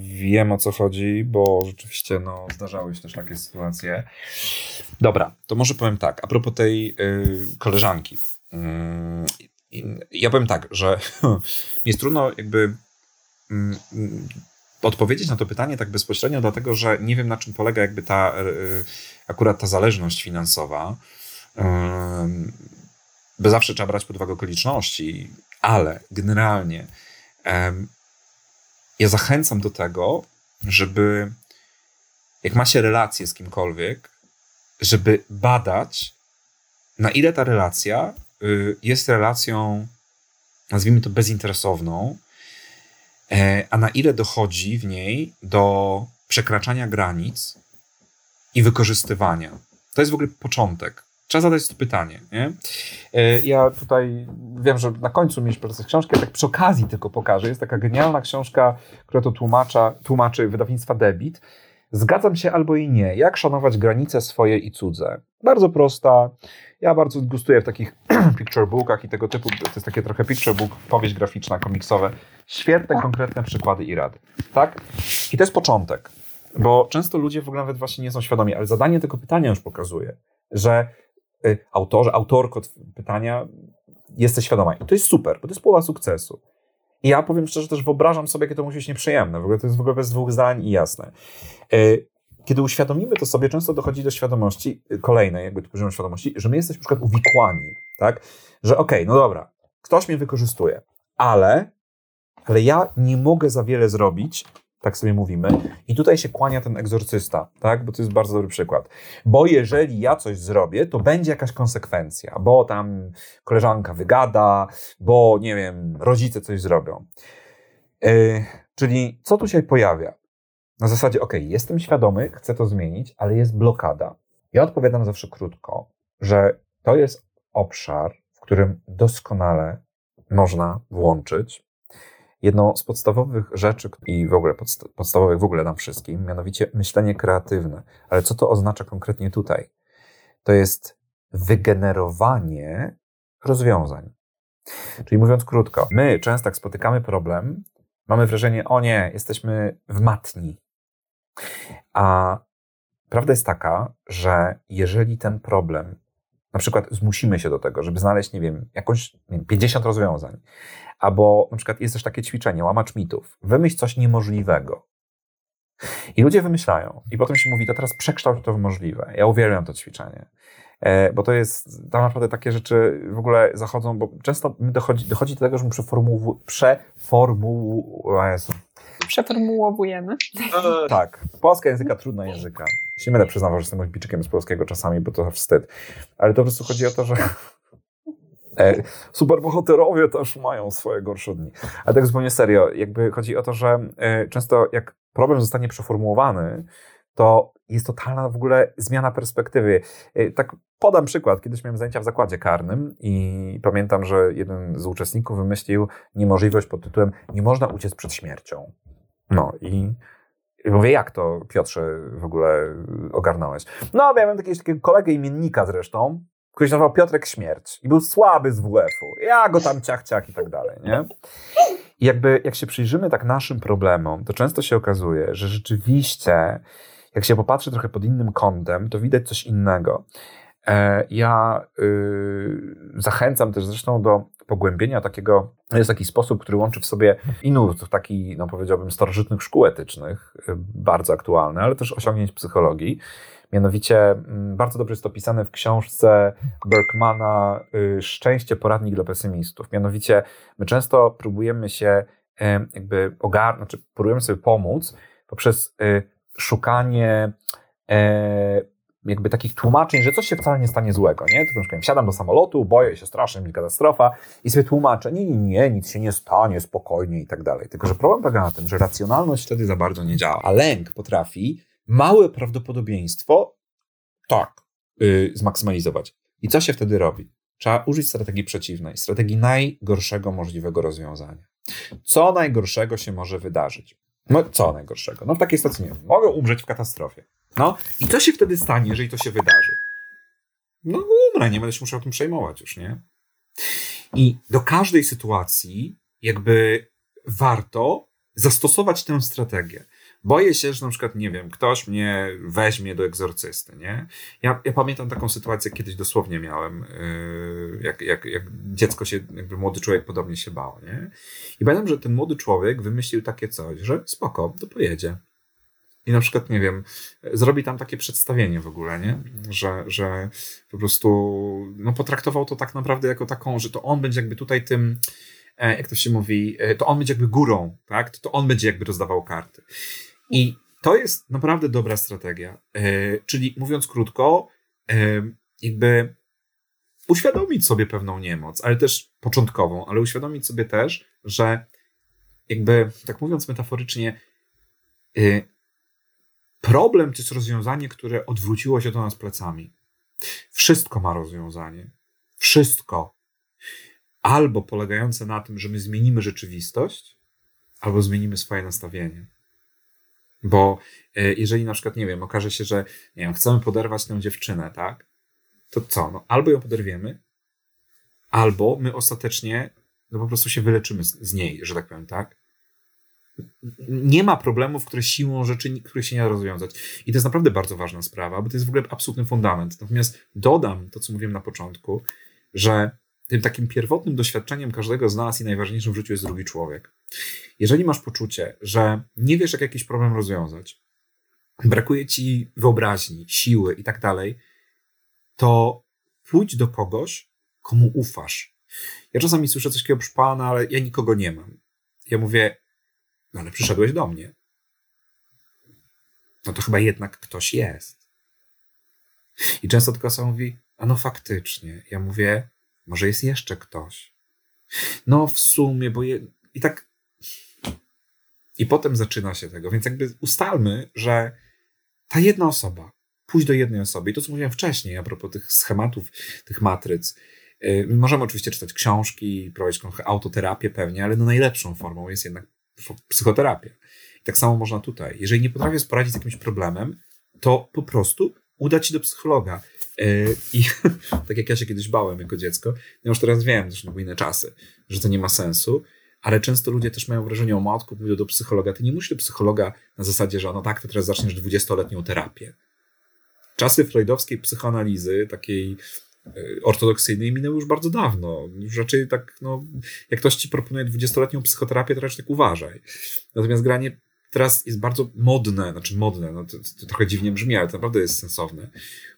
wiem o co chodzi, bo rzeczywiście no, zdarzały się też takie sytuacje. Dobra, to może powiem tak, a propos tej y, koleżanki. Y, ja powiem tak, że jest trudno jakby mm, mm, odpowiedzieć na to pytanie tak bezpośrednio, dlatego że nie wiem na czym polega jakby ta e, akurat ta zależność finansowa. By zawsze trzeba brać pod uwagę okoliczności, ale generalnie ja zachęcam do tego, żeby jak ma się relację z kimkolwiek, żeby badać, na ile ta relacja jest relacją, nazwijmy to bezinteresowną, e, a na ile dochodzi w niej do przekraczania granic i wykorzystywania. To jest w ogóle początek. Trzeba zadać to pytanie. Nie? E, ja tutaj wiem, że na końcu mieliśmy proces książki, ja tak przy okazji tylko pokażę. Jest taka genialna książka, która to tłumacza, tłumaczy wydawnictwa Debit. Zgadzam się albo i nie. Jak szanować granice swoje i cudze? Bardzo prosta. Ja bardzo gustuję w takich picture bookach i tego typu. To jest takie trochę picture book, powieść graficzna, komiksowe. Świetne, konkretne przykłady i rady. Tak? I to jest początek. Bo często ludzie w ogóle nawet właśnie nie są świadomi, ale zadanie tego pytania już pokazuje, że y, autorze, autorko pytania jesteś świadoma. I to jest super, bo to jest połowa sukcesu. I ja powiem szczerze, też wyobrażam sobie, jakie to musi być nieprzyjemne. W ogóle to jest w ogóle bez dwóch zdań i jasne. E, kiedy uświadomimy to sobie, często dochodzi do świadomości, y, kolejnej jakby tu poziom świadomości, że my jesteśmy na przykład uwikłani, tak? Że okej, okay, no dobra, ktoś mnie wykorzystuje, ale, ale ja nie mogę za wiele zrobić, tak sobie mówimy. I tutaj się kłania ten egzorcysta, tak? Bo to jest bardzo dobry przykład. Bo jeżeli ja coś zrobię, to będzie jakaś konsekwencja, bo tam koleżanka wygada, bo nie wiem, rodzice coś zrobią. Yy, czyli co tu się pojawia? Na zasadzie, ok, jestem świadomy, chcę to zmienić, ale jest blokada. Ja odpowiadam zawsze krótko, że to jest obszar, w którym doskonale można włączyć jedną z podstawowych rzeczy i w ogóle podsta podstawowych w ogóle nam wszystkim, mianowicie myślenie kreatywne. Ale co to oznacza konkretnie tutaj? To jest wygenerowanie rozwiązań. Czyli mówiąc krótko, my często jak spotykamy problem, mamy wrażenie, o nie, jesteśmy w matni. A prawda jest taka, że jeżeli ten problem, na przykład zmusimy się do tego, żeby znaleźć, nie wiem, jakąś nie wiem, 50 rozwiązań, albo na przykład jest też takie ćwiczenie, łamacz mitów, wymyśl coś niemożliwego. I ludzie wymyślają, i potem się mówi, to teraz przekształć to w możliwe. Ja uwielbiam to ćwiczenie. E, bo to jest, tam naprawdę takie rzeczy w ogóle zachodzą, bo często dochodzi, dochodzi do tego, że my przeformułujemy, Przeformułowujemy. E, tak. Polska języka, trudna języka. Się będę przyznawał, że jestem odbiczykiem z polskiego czasami, bo to wstyd. Ale to po prostu chodzi o to, że e, superbohaterowie też mają swoje gorsze dni. Ale tak zupełnie serio, jakby chodzi o to, że e, często jak problem zostanie przeformułowany, to jest totalna w ogóle zmiana perspektywy. Tak podam przykład. Kiedyś miałem zajęcia w zakładzie karnym i pamiętam, że jeden z uczestników wymyślił niemożliwość pod tytułem nie można uciec przed śmiercią. No i mówię, jak to Piotrze w ogóle ogarnąłeś? No, miałem jakiegoś takiego kolegę imiennika zresztą, który się nazywał Piotrek Śmierć i był słaby z WF-u. Ja go tam ciach, ciach i tak dalej, nie? I jakby, jak się przyjrzymy tak naszym problemom, to często się okazuje, że rzeczywiście, jak się popatrzy trochę pod innym kątem, to widać coś innego. E, ja y, zachęcam też zresztą do pogłębienia takiego, jest taki sposób, który łączy w sobie i taki, no powiedziałbym, starożytnych szkół etycznych, y, bardzo aktualny, ale też osiągnięć psychologii. Mianowicie mm, bardzo dobrze jest to opisane w książce Berkmana y, Szczęście, poradnik dla pesymistów. Mianowicie my często próbujemy się jakby ogarnąć, znaczy próbujemy sobie pomóc poprzez szukanie jakby takich tłumaczeń, że coś się wcale nie stanie złego, nie? Tylko na wsiadam do samolotu, boję się strasznie, mi katastrofa i sobie tłumaczę, nie, nie, nie, nic się nie stanie, spokojnie i tak dalej. Tylko, że problem polega na tym, że racjonalność wtedy za bardzo nie działa, a lęk potrafi małe prawdopodobieństwo tak yy, zmaksymalizować. I co się wtedy robi? Trzeba użyć strategii przeciwnej, strategii najgorszego możliwego rozwiązania. Co najgorszego się może wydarzyć? No, co najgorszego? No w takiej sytuacji nie wiem, mogę umrzeć w katastrofie. No i co się wtedy stanie, jeżeli to się wydarzy? No umrę, nie będę się musiał tym przejmować już, nie? I do każdej sytuacji jakby warto zastosować tę strategię. Boję się, że na przykład, nie wiem, ktoś mnie weźmie do egzorcysty, nie? Ja, ja pamiętam taką sytuację, kiedyś dosłownie miałem, yy, jak, jak, jak dziecko się, jakby młody człowiek podobnie się bał, nie? I pamiętam, że ten młody człowiek wymyślił takie coś, że spoko, to pojedzie i na przykład, nie wiem, zrobi tam takie przedstawienie w ogóle, nie? Że, że po prostu no, potraktował to tak naprawdę jako taką, że to on będzie jakby tutaj tym, e, jak to się mówi, e, to on będzie jakby górą, tak? To, to on będzie jakby rozdawał karty. I to jest naprawdę dobra strategia. E, czyli mówiąc krótko, jakby uświadomić sobie pewną niemoc, ale też początkową, ale uświadomić sobie też, że jakby, tak mówiąc metaforycznie, Problem to jest rozwiązanie, które odwróciło się do nas plecami. Wszystko ma rozwiązanie. Wszystko. Albo polegające na tym, że my zmienimy rzeczywistość, albo zmienimy swoje nastawienie. Bo e, jeżeli na przykład, nie wiem, okaże się, że nie wiem, chcemy poderwać tę dziewczynę, tak? To co? No, albo ją poderwiemy, albo my ostatecznie no, po prostu się wyleczymy z, z niej, że tak powiem, tak? Nie ma problemów, które siłą rzeczy, które się nie da rozwiązać. I to jest naprawdę bardzo ważna sprawa, bo to jest w ogóle absolutny fundament. Natomiast dodam to, co mówiłem na początku, że tym takim pierwotnym doświadczeniem każdego z nas i najważniejszym w życiu jest drugi człowiek. Jeżeli masz poczucie, że nie wiesz, jak jakiś problem rozwiązać, brakuje ci wyobraźni, siły i tak dalej, to pójdź do kogoś, komu ufasz. Ja czasami słyszę coś takiego, pana, ale ja nikogo nie mam. Ja mówię, no ale przyszedłeś do mnie. No to chyba jednak ktoś jest. I często tylko osoba mówi, a no faktycznie. Ja mówię, może jest jeszcze ktoś. No w sumie, bo je... i tak i potem zaczyna się tego, więc jakby ustalmy, że ta jedna osoba, pójść do jednej osoby, i to co mówiłem wcześniej a propos tych schematów, tych matryc, yy, możemy oczywiście czytać książki, prowadzić autoterapię pewnie, ale no najlepszą formą jest jednak psychoterapia. I tak samo można tutaj. Jeżeli nie potrafię poradzić z jakimś problemem, to po prostu udać się do psychologa. Yy, I tak jak ja się kiedyś bałem jako dziecko, ja już teraz wiem, zresztą były inne czasy, że to nie ma sensu, ale często ludzie też mają wrażenie o matku, pójdą do psychologa. Ty nie musisz do psychologa na zasadzie, że no tak, to teraz zaczniesz 20-letnią terapię. Czasy freudowskiej psychoanalizy, takiej ortodoksyjnej minęły już bardzo dawno. Już raczej tak, no, jak ktoś ci proponuje 20-letnią psychoterapię, to raczej tak uważaj. Natomiast granie teraz jest bardzo modne, znaczy modne, no to, to trochę dziwnie brzmi, ale to naprawdę jest sensowne.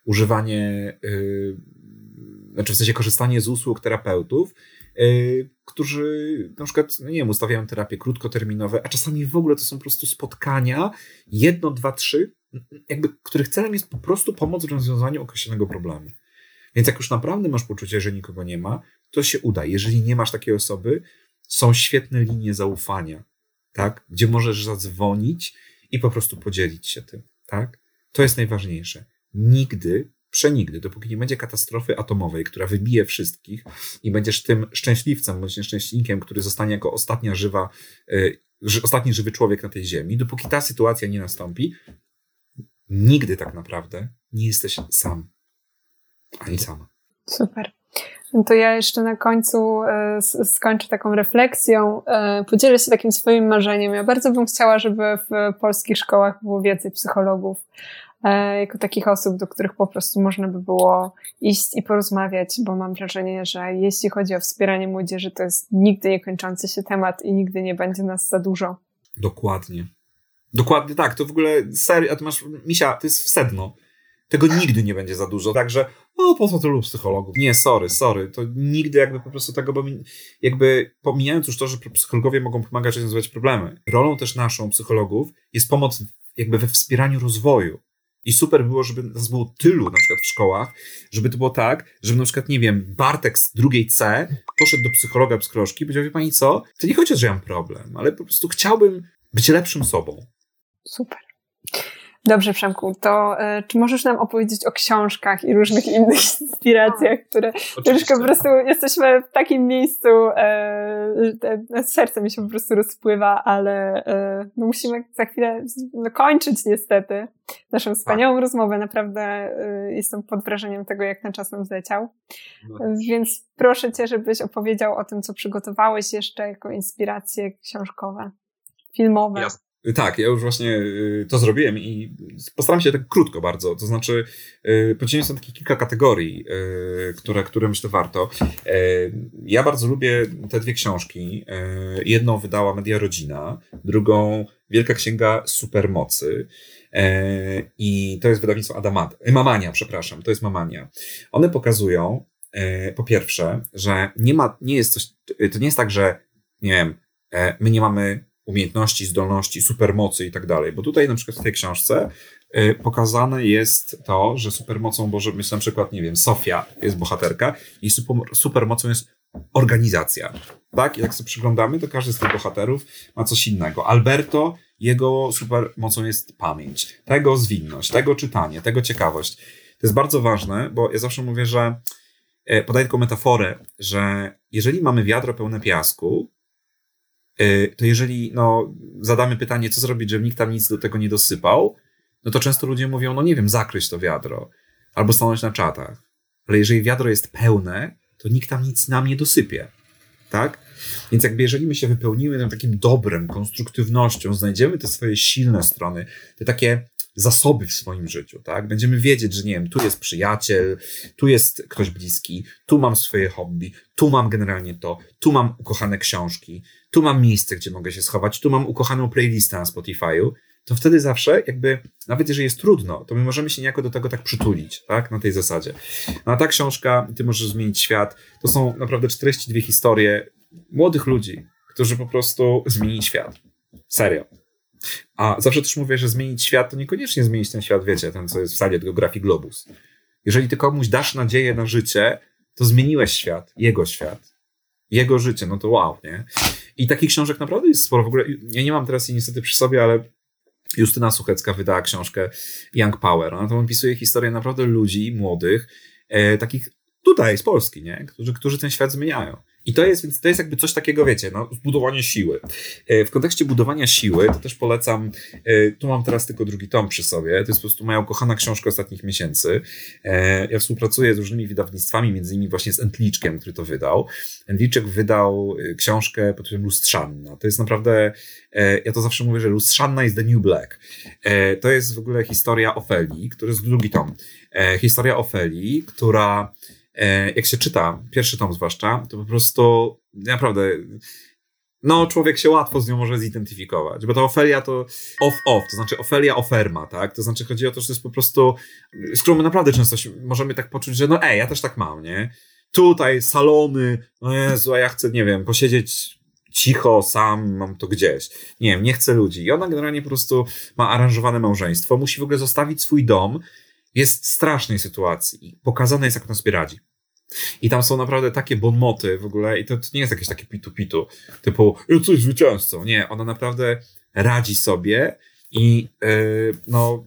Używanie, yy, znaczy w sensie korzystanie z usług terapeutów, yy, którzy na przykład, no nie wiem, ustawiają terapie krótkoterminowe, a czasami w ogóle to są po prostu spotkania, jedno, dwa, trzy, jakby, których celem jest po prostu pomoc w rozwiązaniu określonego problemu. Więc jak już naprawdę masz poczucie, że nikogo nie ma, to się uda. Jeżeli nie masz takiej osoby, są świetne linie zaufania, tak? Gdzie możesz zadzwonić i po prostu podzielić się tym, tak? To jest najważniejsze. Nigdy Przenigdy, dopóki nie będzie katastrofy atomowej, która wybije wszystkich i będziesz tym szczęśliwcem, bądź nieszczęśnikiem, który zostanie jako ostatnia żywa, y, ostatni żywy człowiek na tej ziemi, dopóki ta sytuacja nie nastąpi, nigdy tak naprawdę nie jesteś sam. Ani sama. Super. To ja jeszcze na końcu y, skończę taką refleksją. Y, podzielę się takim swoim marzeniem. Ja bardzo bym chciała, żeby w polskich szkołach było więcej psychologów. E, jako takich osób, do których po prostu można by było iść i porozmawiać, bo mam wrażenie, że jeśli chodzi o wspieranie młodzieży, to jest nigdy niekończący się temat i nigdy nie będzie nas za dużo. Dokładnie. Dokładnie tak, to w ogóle serio, a ty masz, Misia, to jest w sedno. Tego nigdy nie będzie za dużo, także o, po co tylu psychologów? Nie, sorry, sorry, to nigdy jakby po prostu tego, bo jakby pomijając już to, że psychologowie mogą pomagać rozwiązywać problemy, rolą też naszą psychologów jest pomoc jakby we wspieraniu rozwoju. I super było, żeby nas było tylu na przykład w szkołach, żeby to było tak, żeby na przykład, nie wiem, Bartek z drugiej C poszedł do psychologa, psycholożki i powiedział, wie pani co, to nie chodzi że ja mam problem, ale po prostu chciałbym być lepszym sobą. Super. Dobrze, Przemku, to y, czy możesz nam opowiedzieć o książkach i różnych innych inspiracjach, które troszkę po prostu jesteśmy w takim miejscu, y, serce mi się po prostu rozpływa, ale y, no musimy za chwilę no, kończyć niestety naszą wspaniałą tak. rozmowę. Naprawdę jestem pod wrażeniem tego, jak ten czas nam zleciał. No. Więc proszę Cię, żebyś opowiedział o tym, co przygotowałeś jeszcze jako inspiracje książkowe, filmowe. Jasne. Tak, ja już właśnie y, to zrobiłem i postaram się tak krótko bardzo. To znaczy, y, podzieliłem są takie kilka kategorii, y, które, które myślę warto. Ja bardzo lubię te dwie książki. Jedną wydała Media Rodzina, drugą Wielka Księga Supermocy. I to jest wydawnictwo Adamad, Mamania, przepraszam, to jest Mamania. One pokazują, po pierwsze, że nie ma, nie jest coś, to nie jest tak, że nie wiem, my nie mamy umiejętności, zdolności, supermocy i tak dalej. Bo tutaj na przykład w tej książce y, pokazane jest to, że supermocą może być na przykład, nie wiem, Sofia jest bohaterka i super, supermocą jest organizacja. Tak? I jak sobie przyglądamy, to każdy z tych bohaterów ma coś innego. Alberto, jego supermocą jest pamięć, tego zwinność, tego czytanie, tego ciekawość. To jest bardzo ważne, bo ja zawsze mówię, że e, podaję taką metaforę, że jeżeli mamy wiadro pełne piasku, to jeżeli no, zadamy pytanie, co zrobić, żeby nikt tam nic do tego nie dosypał, no to często ludzie mówią, no nie wiem, zakryć to wiadro, albo stanąć na czatach. Ale jeżeli wiadro jest pełne, to nikt tam nic nam nie dosypie. Tak? Więc jakby jeżeli my się wypełnimy takim dobrem, konstruktywnością, znajdziemy te swoje silne strony, te takie zasoby w swoim życiu, tak? Będziemy wiedzieć, że nie wiem, tu jest przyjaciel, tu jest ktoś bliski, tu mam swoje hobby, tu mam generalnie to, tu mam ukochane książki, tu mam miejsce, gdzie mogę się schować, tu mam ukochaną playlistę na Spotify'u, to wtedy zawsze jakby, nawet jeżeli jest trudno, to my możemy się niejako do tego tak przytulić, tak? Na tej zasadzie. No a ta książka, Ty możesz zmienić świat, to są naprawdę 42 historie młodych ludzi, którzy po prostu zmienili świat. Serio. A zawsze też mówię, że zmienić świat to niekoniecznie zmienić ten świat, wiecie, ten co jest w sali geografii Globus. Jeżeli ty komuś dasz nadzieję na życie, to zmieniłeś świat, jego świat, jego życie, no to wow, nie? I takich książek naprawdę jest sporo. W ogóle ja nie mam teraz jej niestety przy sobie, ale Justyna Suchecka wydała książkę Young Power. Ona tam opisuje historię naprawdę ludzi młodych, e, takich tutaj z Polski, nie? Którzy, którzy ten świat zmieniają. I to jest, więc to jest jakby coś takiego, wiecie, no, zbudowanie siły. E, w kontekście budowania siły, to też polecam, e, tu mam teraz tylko drugi tom przy sobie, to jest po prostu moja ukochana książka ostatnich miesięcy. E, ja współpracuję z różnymi wydawnictwami, między innymi właśnie z Entliczkiem, który to wydał. Entliczek wydał książkę pod tytułem Lustrzanna. To jest naprawdę, ja to zawsze mówię, że Lustrzanna is the new black. To jest w ogóle historia Ofelii, który jest drugi tom. Historia Ofelii, która jak się czyta, pierwszy tom zwłaszcza, to po prostu naprawdę no, człowiek się łatwo z nią może zidentyfikować, bo ta Ofelia to off-off, to znaczy Ofelia oferma, tak? To znaczy chodzi o to, że to jest po prostu, z którą my naprawdę często możemy tak poczuć, że no ej, ja też tak mam, nie? Tutaj salony, no Jezu, a ja chcę, nie wiem, posiedzieć cicho, sam, mam to gdzieś. Nie wiem, nie chcę ludzi. I ona generalnie po prostu ma aranżowane małżeństwo, musi w ogóle zostawić swój dom, jest strasznej sytuacji. Pokazane jest, jak ona sobie radzi. I tam są naprawdę takie bonmoty w ogóle, i to, to nie jest jakieś takie pitu-pitu, typu, ja coś zwycięzcą. Nie, ona naprawdę radzi sobie i yy, no,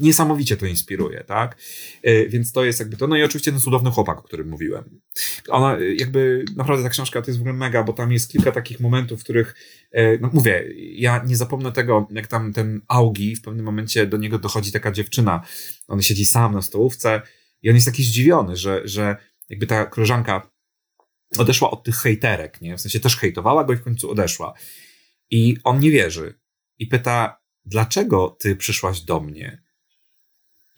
niesamowicie to inspiruje, tak? Yy, więc to jest jakby to. No i oczywiście ten cudowny chłopak, o którym mówiłem. Ona jakby, naprawdę ta książka to jest w ogóle mega, bo tam jest kilka takich momentów, w których, yy, no mówię, ja nie zapomnę tego, jak tam ten Augi, w pewnym momencie do niego dochodzi taka dziewczyna, on siedzi sam na stołówce i on jest taki zdziwiony, że, że jakby ta koleżanka odeszła od tych hejterek, nie? W sensie też hejtowała go i w końcu odeszła. I on nie wierzy. I pyta, dlaczego ty przyszłaś do mnie?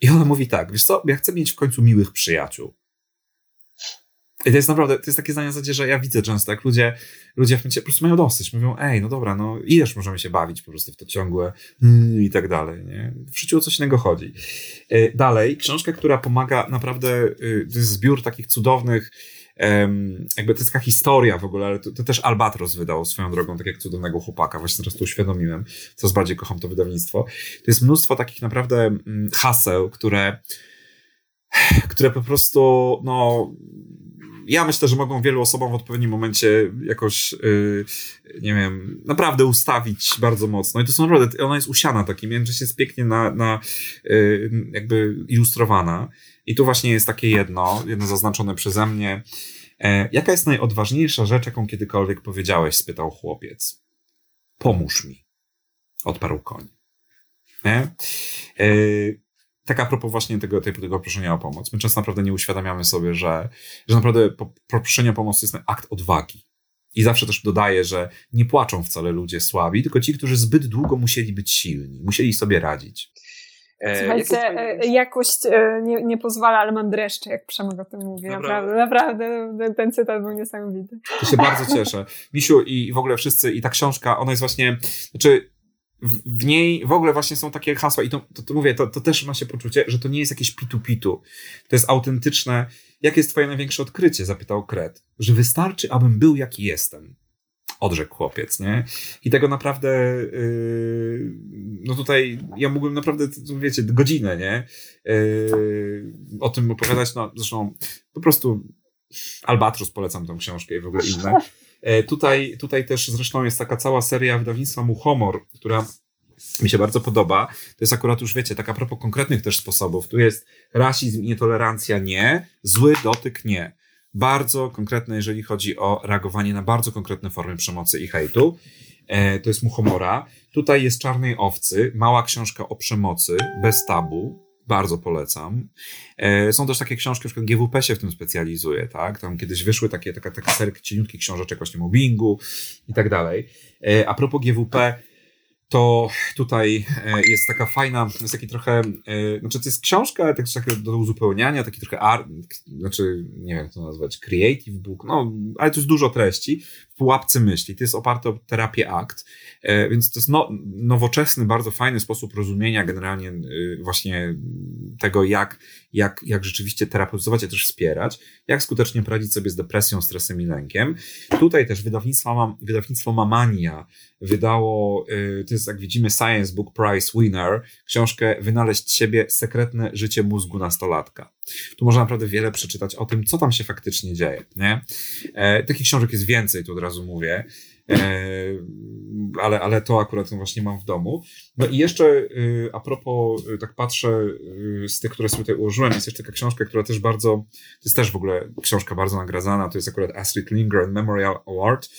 I ona mówi tak, wiesz co, ja chcę mieć w końcu miłych przyjaciół. I to jest naprawdę, to jest takie zdanie zasadzie, że ja widzę często, jak ludzie, ludzie w momencie po prostu mają dosyć. Mówią, ej, no dobra, no ileż możemy się bawić po prostu w to ciągłe yy, i tak dalej, nie? W życiu o coś innego chodzi. Yy, dalej, książka, która pomaga naprawdę, yy, to jest zbiór takich cudownych, jakby to jest taka historia w ogóle, ale to, to, też Albatros wydał swoją drogą, tak jak cudownego chłopaka, właśnie teraz to uświadomiłem, coraz bardziej kocham to wydawnictwo. To jest mnóstwo takich naprawdę mm, haseł, które które po prostu, no, ja myślę, że mogą wielu osobom w odpowiednim momencie jakoś, yy, nie wiem, naprawdę ustawić bardzo mocno. I to są naprawdę, ona jest usiana takim, jednocześnie jest pięknie na, na yy, jakby ilustrowana. I tu właśnie jest takie jedno, jedno zaznaczone przeze mnie. E, jaka jest najodważniejsza rzecz, jaką kiedykolwiek powiedziałeś? spytał chłopiec. Pomóż mi, odparł koń. Nie? E, tak a propos właśnie tego, tego proszenia o pomoc. My często naprawdę nie uświadamiamy sobie, że, że naprawdę proszenie o pomoc to jest akt odwagi. I zawsze też dodaję, że nie płaczą wcale ludzie słabi, tylko ci, którzy zbyt długo musieli być silni, musieli sobie radzić. E, Słuchajcie, e, jakość e, nie, nie pozwala, ale mam dreszcze, jak Przemek o tym mówi. Naprawdę, naprawdę, ten cytat był niesamowity. To się bardzo cieszę. Misiu i w ogóle wszyscy, i ta książka, ona jest właśnie, znaczy w, niej w ogóle właśnie są takie hasła i to, to, to mówię, to, to też ma się poczucie, że to nie jest jakieś pitu-pitu. To jest autentyczne. Jakie jest twoje największe odkrycie? Zapytał Kret. Że wystarczy, abym był jaki jestem. Odrzekł chłopiec, nie? I tego naprawdę, yy, no tutaj ja mógłbym naprawdę, wiecie, godzinę, nie? Yy, o tym opowiadać, no zresztą po prostu Albatros polecam tą książkę i w ogóle inne. E, tutaj, tutaj też zresztą jest taka cała seria wydawnictwa Muchomor, która mi się bardzo podoba. To jest akurat już, wiecie, tak a propos konkretnych też sposobów. Tu jest rasizm i nietolerancja nie, zły dotyk nie. Bardzo konkretne, jeżeli chodzi o reagowanie na bardzo konkretne formy przemocy i hejtu. E, to jest Muchomora. Tutaj jest Czarnej Owcy, mała książka o przemocy, bez tabu bardzo polecam. E, są też takie książki, na przykład GWP się w tym specjalizuje, tak? Tam kiedyś wyszły takie, taka, taka serek cieniutkich książeczek właśnie mobbingu i tak dalej. E, a propos GWP, to tutaj e, jest taka fajna, jest taki trochę, e, znaczy to jest książka tak, tak do uzupełniania, taki trochę art, znaczy nie wiem jak to nazwać, creative book, no, ale to jest dużo treści pułapce myśli. To jest oparte o terapię akt, e, więc to jest no, nowoczesny, bardzo fajny sposób rozumienia generalnie właśnie tego, jak, jak, jak rzeczywiście terapeutyzować, a też wspierać, jak skutecznie poradzić sobie z depresją, stresem i lękiem. Tutaj też wydawnictwo, wydawnictwo Mamania wydało, to jest jest, jak widzimy, Science Book Prize Winner, książkę Wynaleźć siebie, sekretne życie mózgu nastolatka. Tu można naprawdę wiele przeczytać o tym, co tam się faktycznie dzieje. Nie? E, takich książek jest więcej, tu od razu mówię. E, ale, ale to akurat właśnie mam w domu. No i jeszcze y, a propos, y, tak patrzę y, z tych, które sobie tutaj ułożyłem, jest jeszcze taka książka, która też bardzo, to jest też w ogóle książka bardzo nagradzana, to jest akurat Astrid Lindgren Memorial Award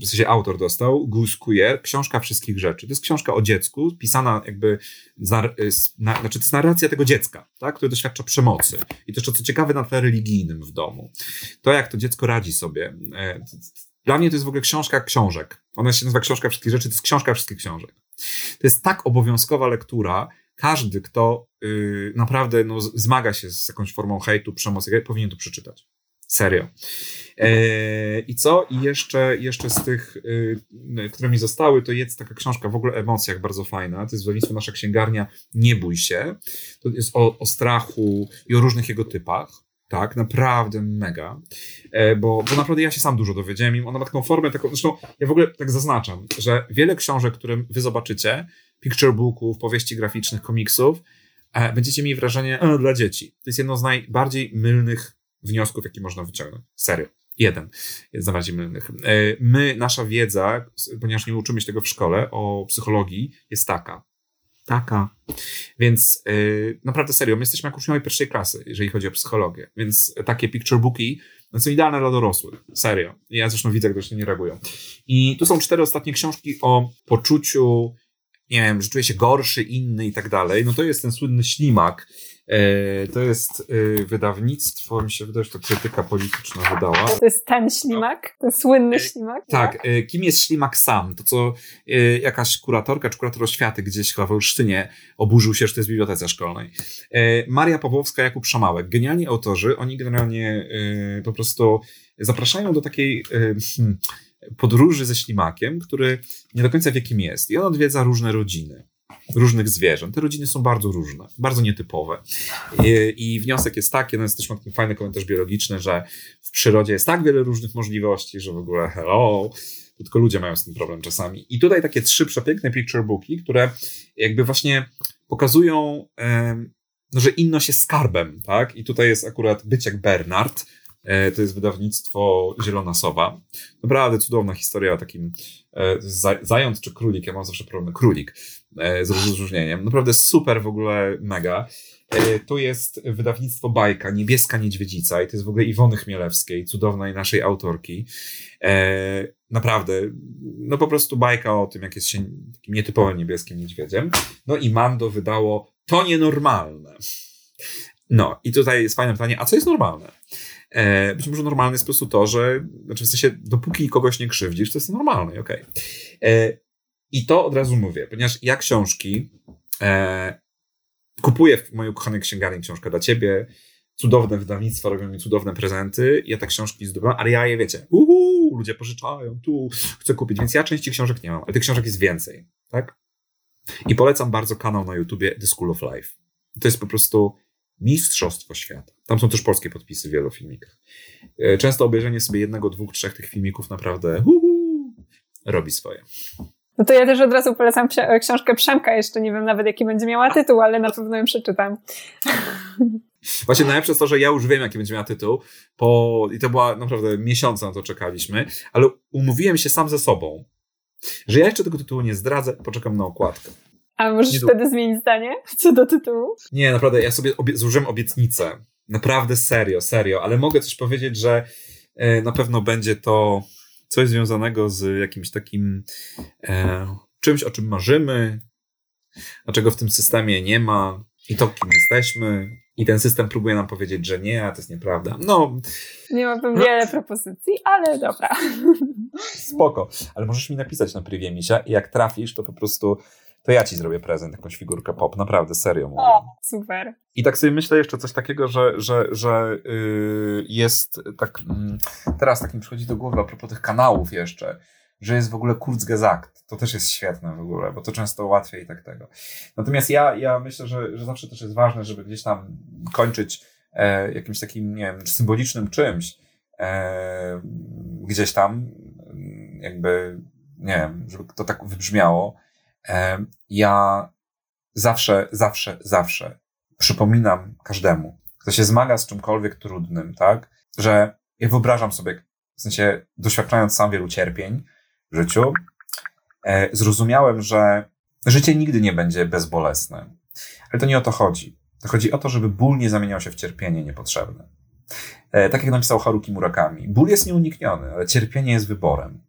w sensie autor dostał, Queer, książka wszystkich rzeczy. To jest książka o dziecku, pisana jakby, na, znaczy to jest narracja tego dziecka, tak, które doświadcza przemocy. I jeszcze co ciekawe na tle religijnym w domu. To jak to dziecko radzi sobie. E, dla mnie to jest w ogóle książka książek. Ona się nazywa Książka wszystkich rzeczy, to jest książka wszystkich książek. To jest tak obowiązkowa lektura, każdy, kto yy, naprawdę no, zmaga się z jakąś formą hejtu, przemocy, powinien to przeczytać. Serio. E, I co? I jeszcze, jeszcze z tych, y, które mi zostały, to jest taka książka w ogóle o emocjach bardzo fajna. To jest wydawnictwo Nasza Księgarnia Nie bój się. To jest o, o strachu i o różnych jego typach. Tak, naprawdę mega. E, bo, bo naprawdę ja się sam dużo dowiedziałem i ona ma taką formę, taką, zresztą ja w ogóle tak zaznaczam, że wiele książek, które wy zobaczycie, picture booków, powieści graficznych, komiksów, e, będziecie mieli wrażenie dla dzieci. To jest jedno z najbardziej mylnych wniosków, jakie można wyciągnąć. Serio. Jeden z najbardziej mylnych. E, my, nasza wiedza, ponieważ nie uczymy się tego w szkole, o psychologii, jest taka. Taka. Więc yy, naprawdę serio, my jesteśmy jak uczniowie pierwszej klasy, jeżeli chodzi o psychologię. Więc takie picture booki no są idealne dla dorosłych. Serio. Ja zresztą widzę, jak się nie reagują. I tu są cztery ostatnie książki o poczuciu, nie wiem, że czuję się gorszy, inny i tak dalej. No to jest ten słynny ślimak, to jest e, wydawnictwo, mi się wydaje, że to krytyka polityczna wydała. To jest ten ślimak? Ten słynny e, ślimak? Tak. tak. Kim jest ślimak sam? To co jakaś kuratorka czy kurator oświaty gdzieś chyba w Olsztynie oburzył się, że to jest bibliotece szkolnej. Maria Pawłowska, Jakub Szamałek. Genialni autorzy, oni generalnie po prostu zapraszają do takiej hmm, podróży ze ślimakiem, który nie do końca wie kim jest. I on odwiedza różne rodziny różnych zwierząt. Te rodziny są bardzo różne, bardzo nietypowe. I, i wniosek jest taki, no jest też taki fajny komentarz biologiczny, że w przyrodzie jest tak wiele różnych możliwości, że w ogóle hello, tylko ludzie mają z tym problem czasami. I tutaj takie trzy przepiękne picture booki, które jakby właśnie pokazują, no, że inność jest skarbem, tak? I tutaj jest akurat Być jak Bernard, E, to jest wydawnictwo Zielona Sowa. Naprawdę cudowna historia o takim e, zając czy królik. Ja mam zawsze problem królik z rozróżnieniem. Naprawdę super w ogóle mega. Tu jest wydawnictwo Bajka, Niebieska Niedźwiedzica i to jest w ogóle Iwony Chmielewskiej, cudownej naszej autorki. Naprawdę, no po prostu bajka o tym, jak jest się takim nietypowym niebieskim niedźwiedziem. No i Mando wydało To nienormalne. No i tutaj jest fajne pytanie, a co jest normalne? E, być może normalne jest po prostu to, że, znaczy w sensie, dopóki kogoś nie krzywdzisz, to jest normalne, okej. Okay. I to od razu mówię, ponieważ ja książki e, kupuję w mojej ukochanej księgarni książkę dla ciebie, cudowne wydawnictwa robią mi cudowne prezenty, ja te książki zdobywam, ale ja je wiecie, uhu, ludzie pożyczają, tu chcę kupić, więc ja części książek nie mam, ale tych książek jest więcej, tak? I polecam bardzo kanał na YouTubie The School of Life. To jest po prostu Mistrzostwo Świata. Tam są też polskie podpisy w wielu filmikach. E, często obejrzenie sobie jednego, dwóch, trzech tych filmików naprawdę uhu, robi swoje. No to ja też od razu polecam książkę Przemka. Jeszcze nie wiem nawet, jaki będzie miała tytuł, ale na pewno ją przeczytam. Właśnie najlepsze jest to, że ja już wiem, jaki będzie miała tytuł, po... i to była naprawdę miesiące na to czekaliśmy, ale umówiłem się sam ze sobą, że ja jeszcze tego tytułu nie zdradzę, poczekam na okładkę. A możesz wtedy zmienić zdanie co do tytułu? Nie, naprawdę, ja sobie obie złożyłem obietnicę. Naprawdę serio, serio, ale mogę coś powiedzieć, że e, na pewno będzie to coś związanego z jakimś takim e, czymś, o czym marzymy, a czego w tym systemie nie ma. I to, kim jesteśmy, i ten system próbuje nam powiedzieć, że nie, a to jest nieprawda. No. Nie mam wiele propozycji, ale dobra. Spoko. Ale możesz mi napisać na privie misia i jak trafisz, to po prostu to ja ci zrobię prezent, jakąś figurkę pop. Naprawdę, serio mówię. O, super. I tak sobie myślę jeszcze coś takiego, że, że, że yy, jest tak, yy, teraz tak mi przychodzi do głowy a propos tych kanałów jeszcze, że jest w ogóle Kurzgesagt. To też jest świetne w ogóle, bo to często łatwiej tak tego. Natomiast ja, ja myślę, że, że zawsze też jest ważne, żeby gdzieś tam kończyć e, jakimś takim, nie wiem, symbolicznym czymś, e, gdzieś tam, jakby, nie wiem, żeby to tak wybrzmiało. E, ja zawsze, zawsze, zawsze przypominam każdemu, kto się zmaga z czymkolwiek trudnym, tak, że ja wyobrażam sobie, w sensie doświadczając sam wielu cierpień, w życiu, e, zrozumiałem, że życie nigdy nie będzie bezbolesne. Ale to nie o to chodzi. To chodzi o to, żeby ból nie zamieniał się w cierpienie niepotrzebne. E, tak jak napisał Haruki Murakami. Ból jest nieunikniony, ale cierpienie jest wyborem.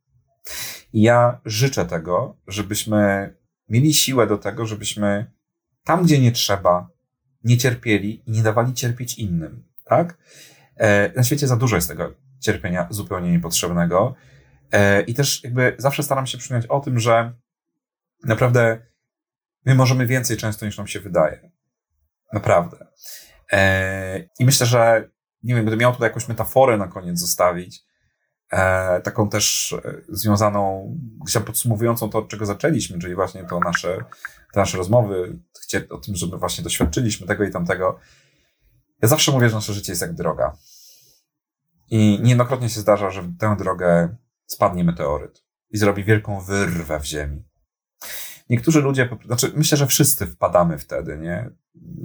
I ja życzę tego, żebyśmy mieli siłę do tego, żebyśmy tam, gdzie nie trzeba, nie cierpieli i nie dawali cierpieć innym. Tak? E, na świecie za dużo jest tego cierpienia zupełnie niepotrzebnego. E, I też jakby zawsze staram się przypomnieć o tym, że naprawdę my możemy więcej często niż nam się wydaje. Naprawdę. E, I myślę, że nie wiem, gdybym miał tutaj jakąś metaforę na koniec zostawić, taką też związaną, gdzieś tam podsumowującą to, od czego zaczęliśmy, czyli właśnie to nasze, te nasze rozmowy, o tym, żeby właśnie doświadczyliśmy tego i tamtego. Ja zawsze mówię, że nasze życie jest jak droga. I niejednokrotnie się zdarza, że w tę drogę spadnie meteoryt i zrobi wielką wyrwę w ziemi. Niektórzy ludzie, znaczy myślę, że wszyscy wpadamy wtedy, nie?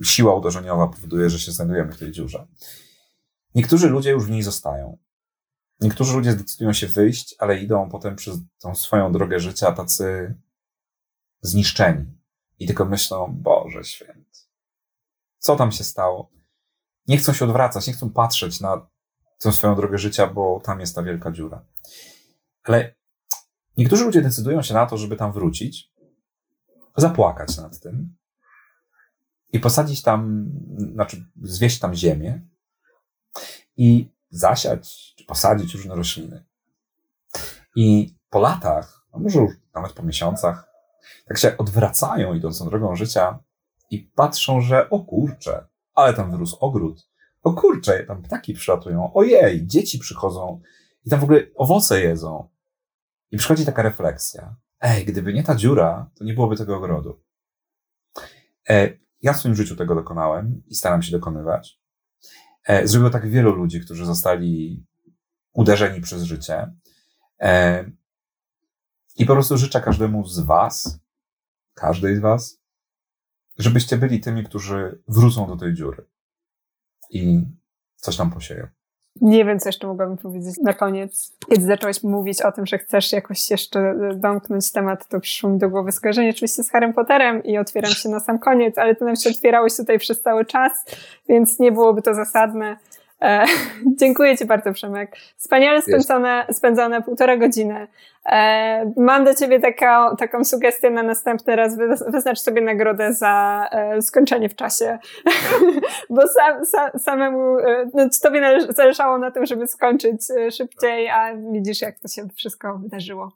Siła uderzeniowa powoduje, że się znajdujemy w tej dziurze. Niektórzy ludzie już w niej zostają. Niektórzy ludzie zdecydują się wyjść, ale idą potem przez tą swoją drogę życia tacy zniszczeni. I tylko myślą, Boże święty, co tam się stało? Nie chcą się odwracać, nie chcą patrzeć na tę swoją drogę życia, bo tam jest ta wielka dziura. Ale niektórzy ludzie decydują się na to, żeby tam wrócić, zapłakać nad tym i posadzić tam, znaczy zwieść tam ziemię i zasiać, czy posadzić różne rośliny. I po latach, a może już nawet po miesiącach, tak się odwracają idącą drogą życia i patrzą, że o kurczę, ale tam wyrósł ogród. O kurczę, tam ptaki przylatują. Ojej, dzieci przychodzą i tam w ogóle owoce jedzą. I przychodzi taka refleksja. Ej, gdyby nie ta dziura, to nie byłoby tego ogrodu. E, ja w swoim życiu tego dokonałem i staram się dokonywać. E, zrobiło tak wielu ludzi, którzy zostali uderzeni przez życie. E, I po prostu życzę każdemu z Was, każdej z Was, żebyście byli tymi, którzy wrócą do tej dziury i coś tam posieją. Nie wiem, co jeszcze mogłabym powiedzieć na koniec. Kiedy zaczęłaś mówić o tym, że chcesz jakoś jeszcze e, domknąć temat, to przyszło mi do głowy skojarzenie oczywiście z Harrym Potterem i otwieram się na sam koniec, ale to nam się otwierałeś tutaj przez cały czas, więc nie byłoby to zasadne. E, dziękuję Ci bardzo, Przemek. Wspaniale spędzone, spędzone półtora godziny. E, mam do Ciebie taka, taką sugestię na następny raz. Wyznacz sobie nagrodę za e, skończenie w czasie. Bo sam, sam, samemu, e, no, Tobie zależało na tym, żeby skończyć e, szybciej, a widzisz, jak to się wszystko wydarzyło.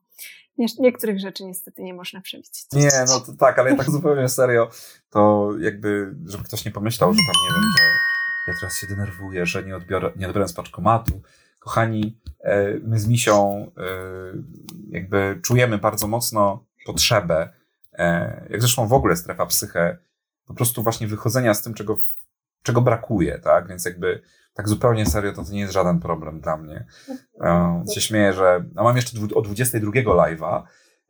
Nie, niektórych rzeczy niestety nie można przewidzieć. Nie, no to tak, ale tak zupełnie serio, to jakby, żeby ktoś nie pomyślał, że tam, nie wiem, że ja teraz się denerwuję, że nie, odbiorę, nie odbieram z paczkomatu. Kochani, e, my z Misią e, jakby czujemy bardzo mocno potrzebę, e, jak zresztą w ogóle strefa psyche, po prostu właśnie wychodzenia z tym, czego, czego brakuje, tak? Więc jakby tak zupełnie serio to, to nie jest żaden problem dla mnie. się śmieję, że a mam jeszcze o 22 live'a,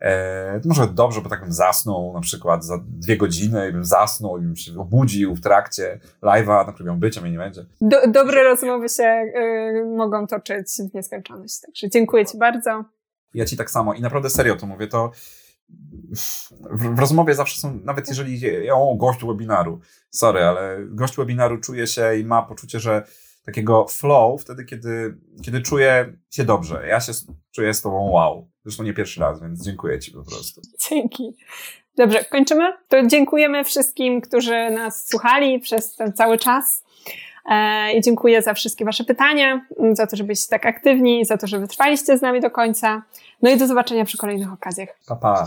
E, może dobrze, bo tak bym zasnął na przykład za dwie godziny i bym zasnął i bym się obudził w trakcie live'a, na którym miał być, a mnie nie będzie. Do, dobre rozmowy się y, mogą toczyć w nieskończoność, także dziękuję Ci bardzo. Ja Ci tak samo i naprawdę serio to mówię, to w, w rozmowie zawsze są, nawet jeżeli, o, gość webinaru, sorry, ale gość webinaru czuje się i ma poczucie, że takiego flow wtedy, kiedy, kiedy czuję się dobrze. Ja się czuję z tobą wow. Zresztą nie pierwszy raz, więc dziękuję ci po prostu. Dzięki. Dobrze, kończymy. To dziękujemy wszystkim, którzy nas słuchali przez ten cały czas. E, I dziękuję za wszystkie Wasze pytania, za to, że byliście tak aktywni, za to, że wytrwaliście z nami do końca. No i do zobaczenia przy kolejnych okazjach. Pa, pa.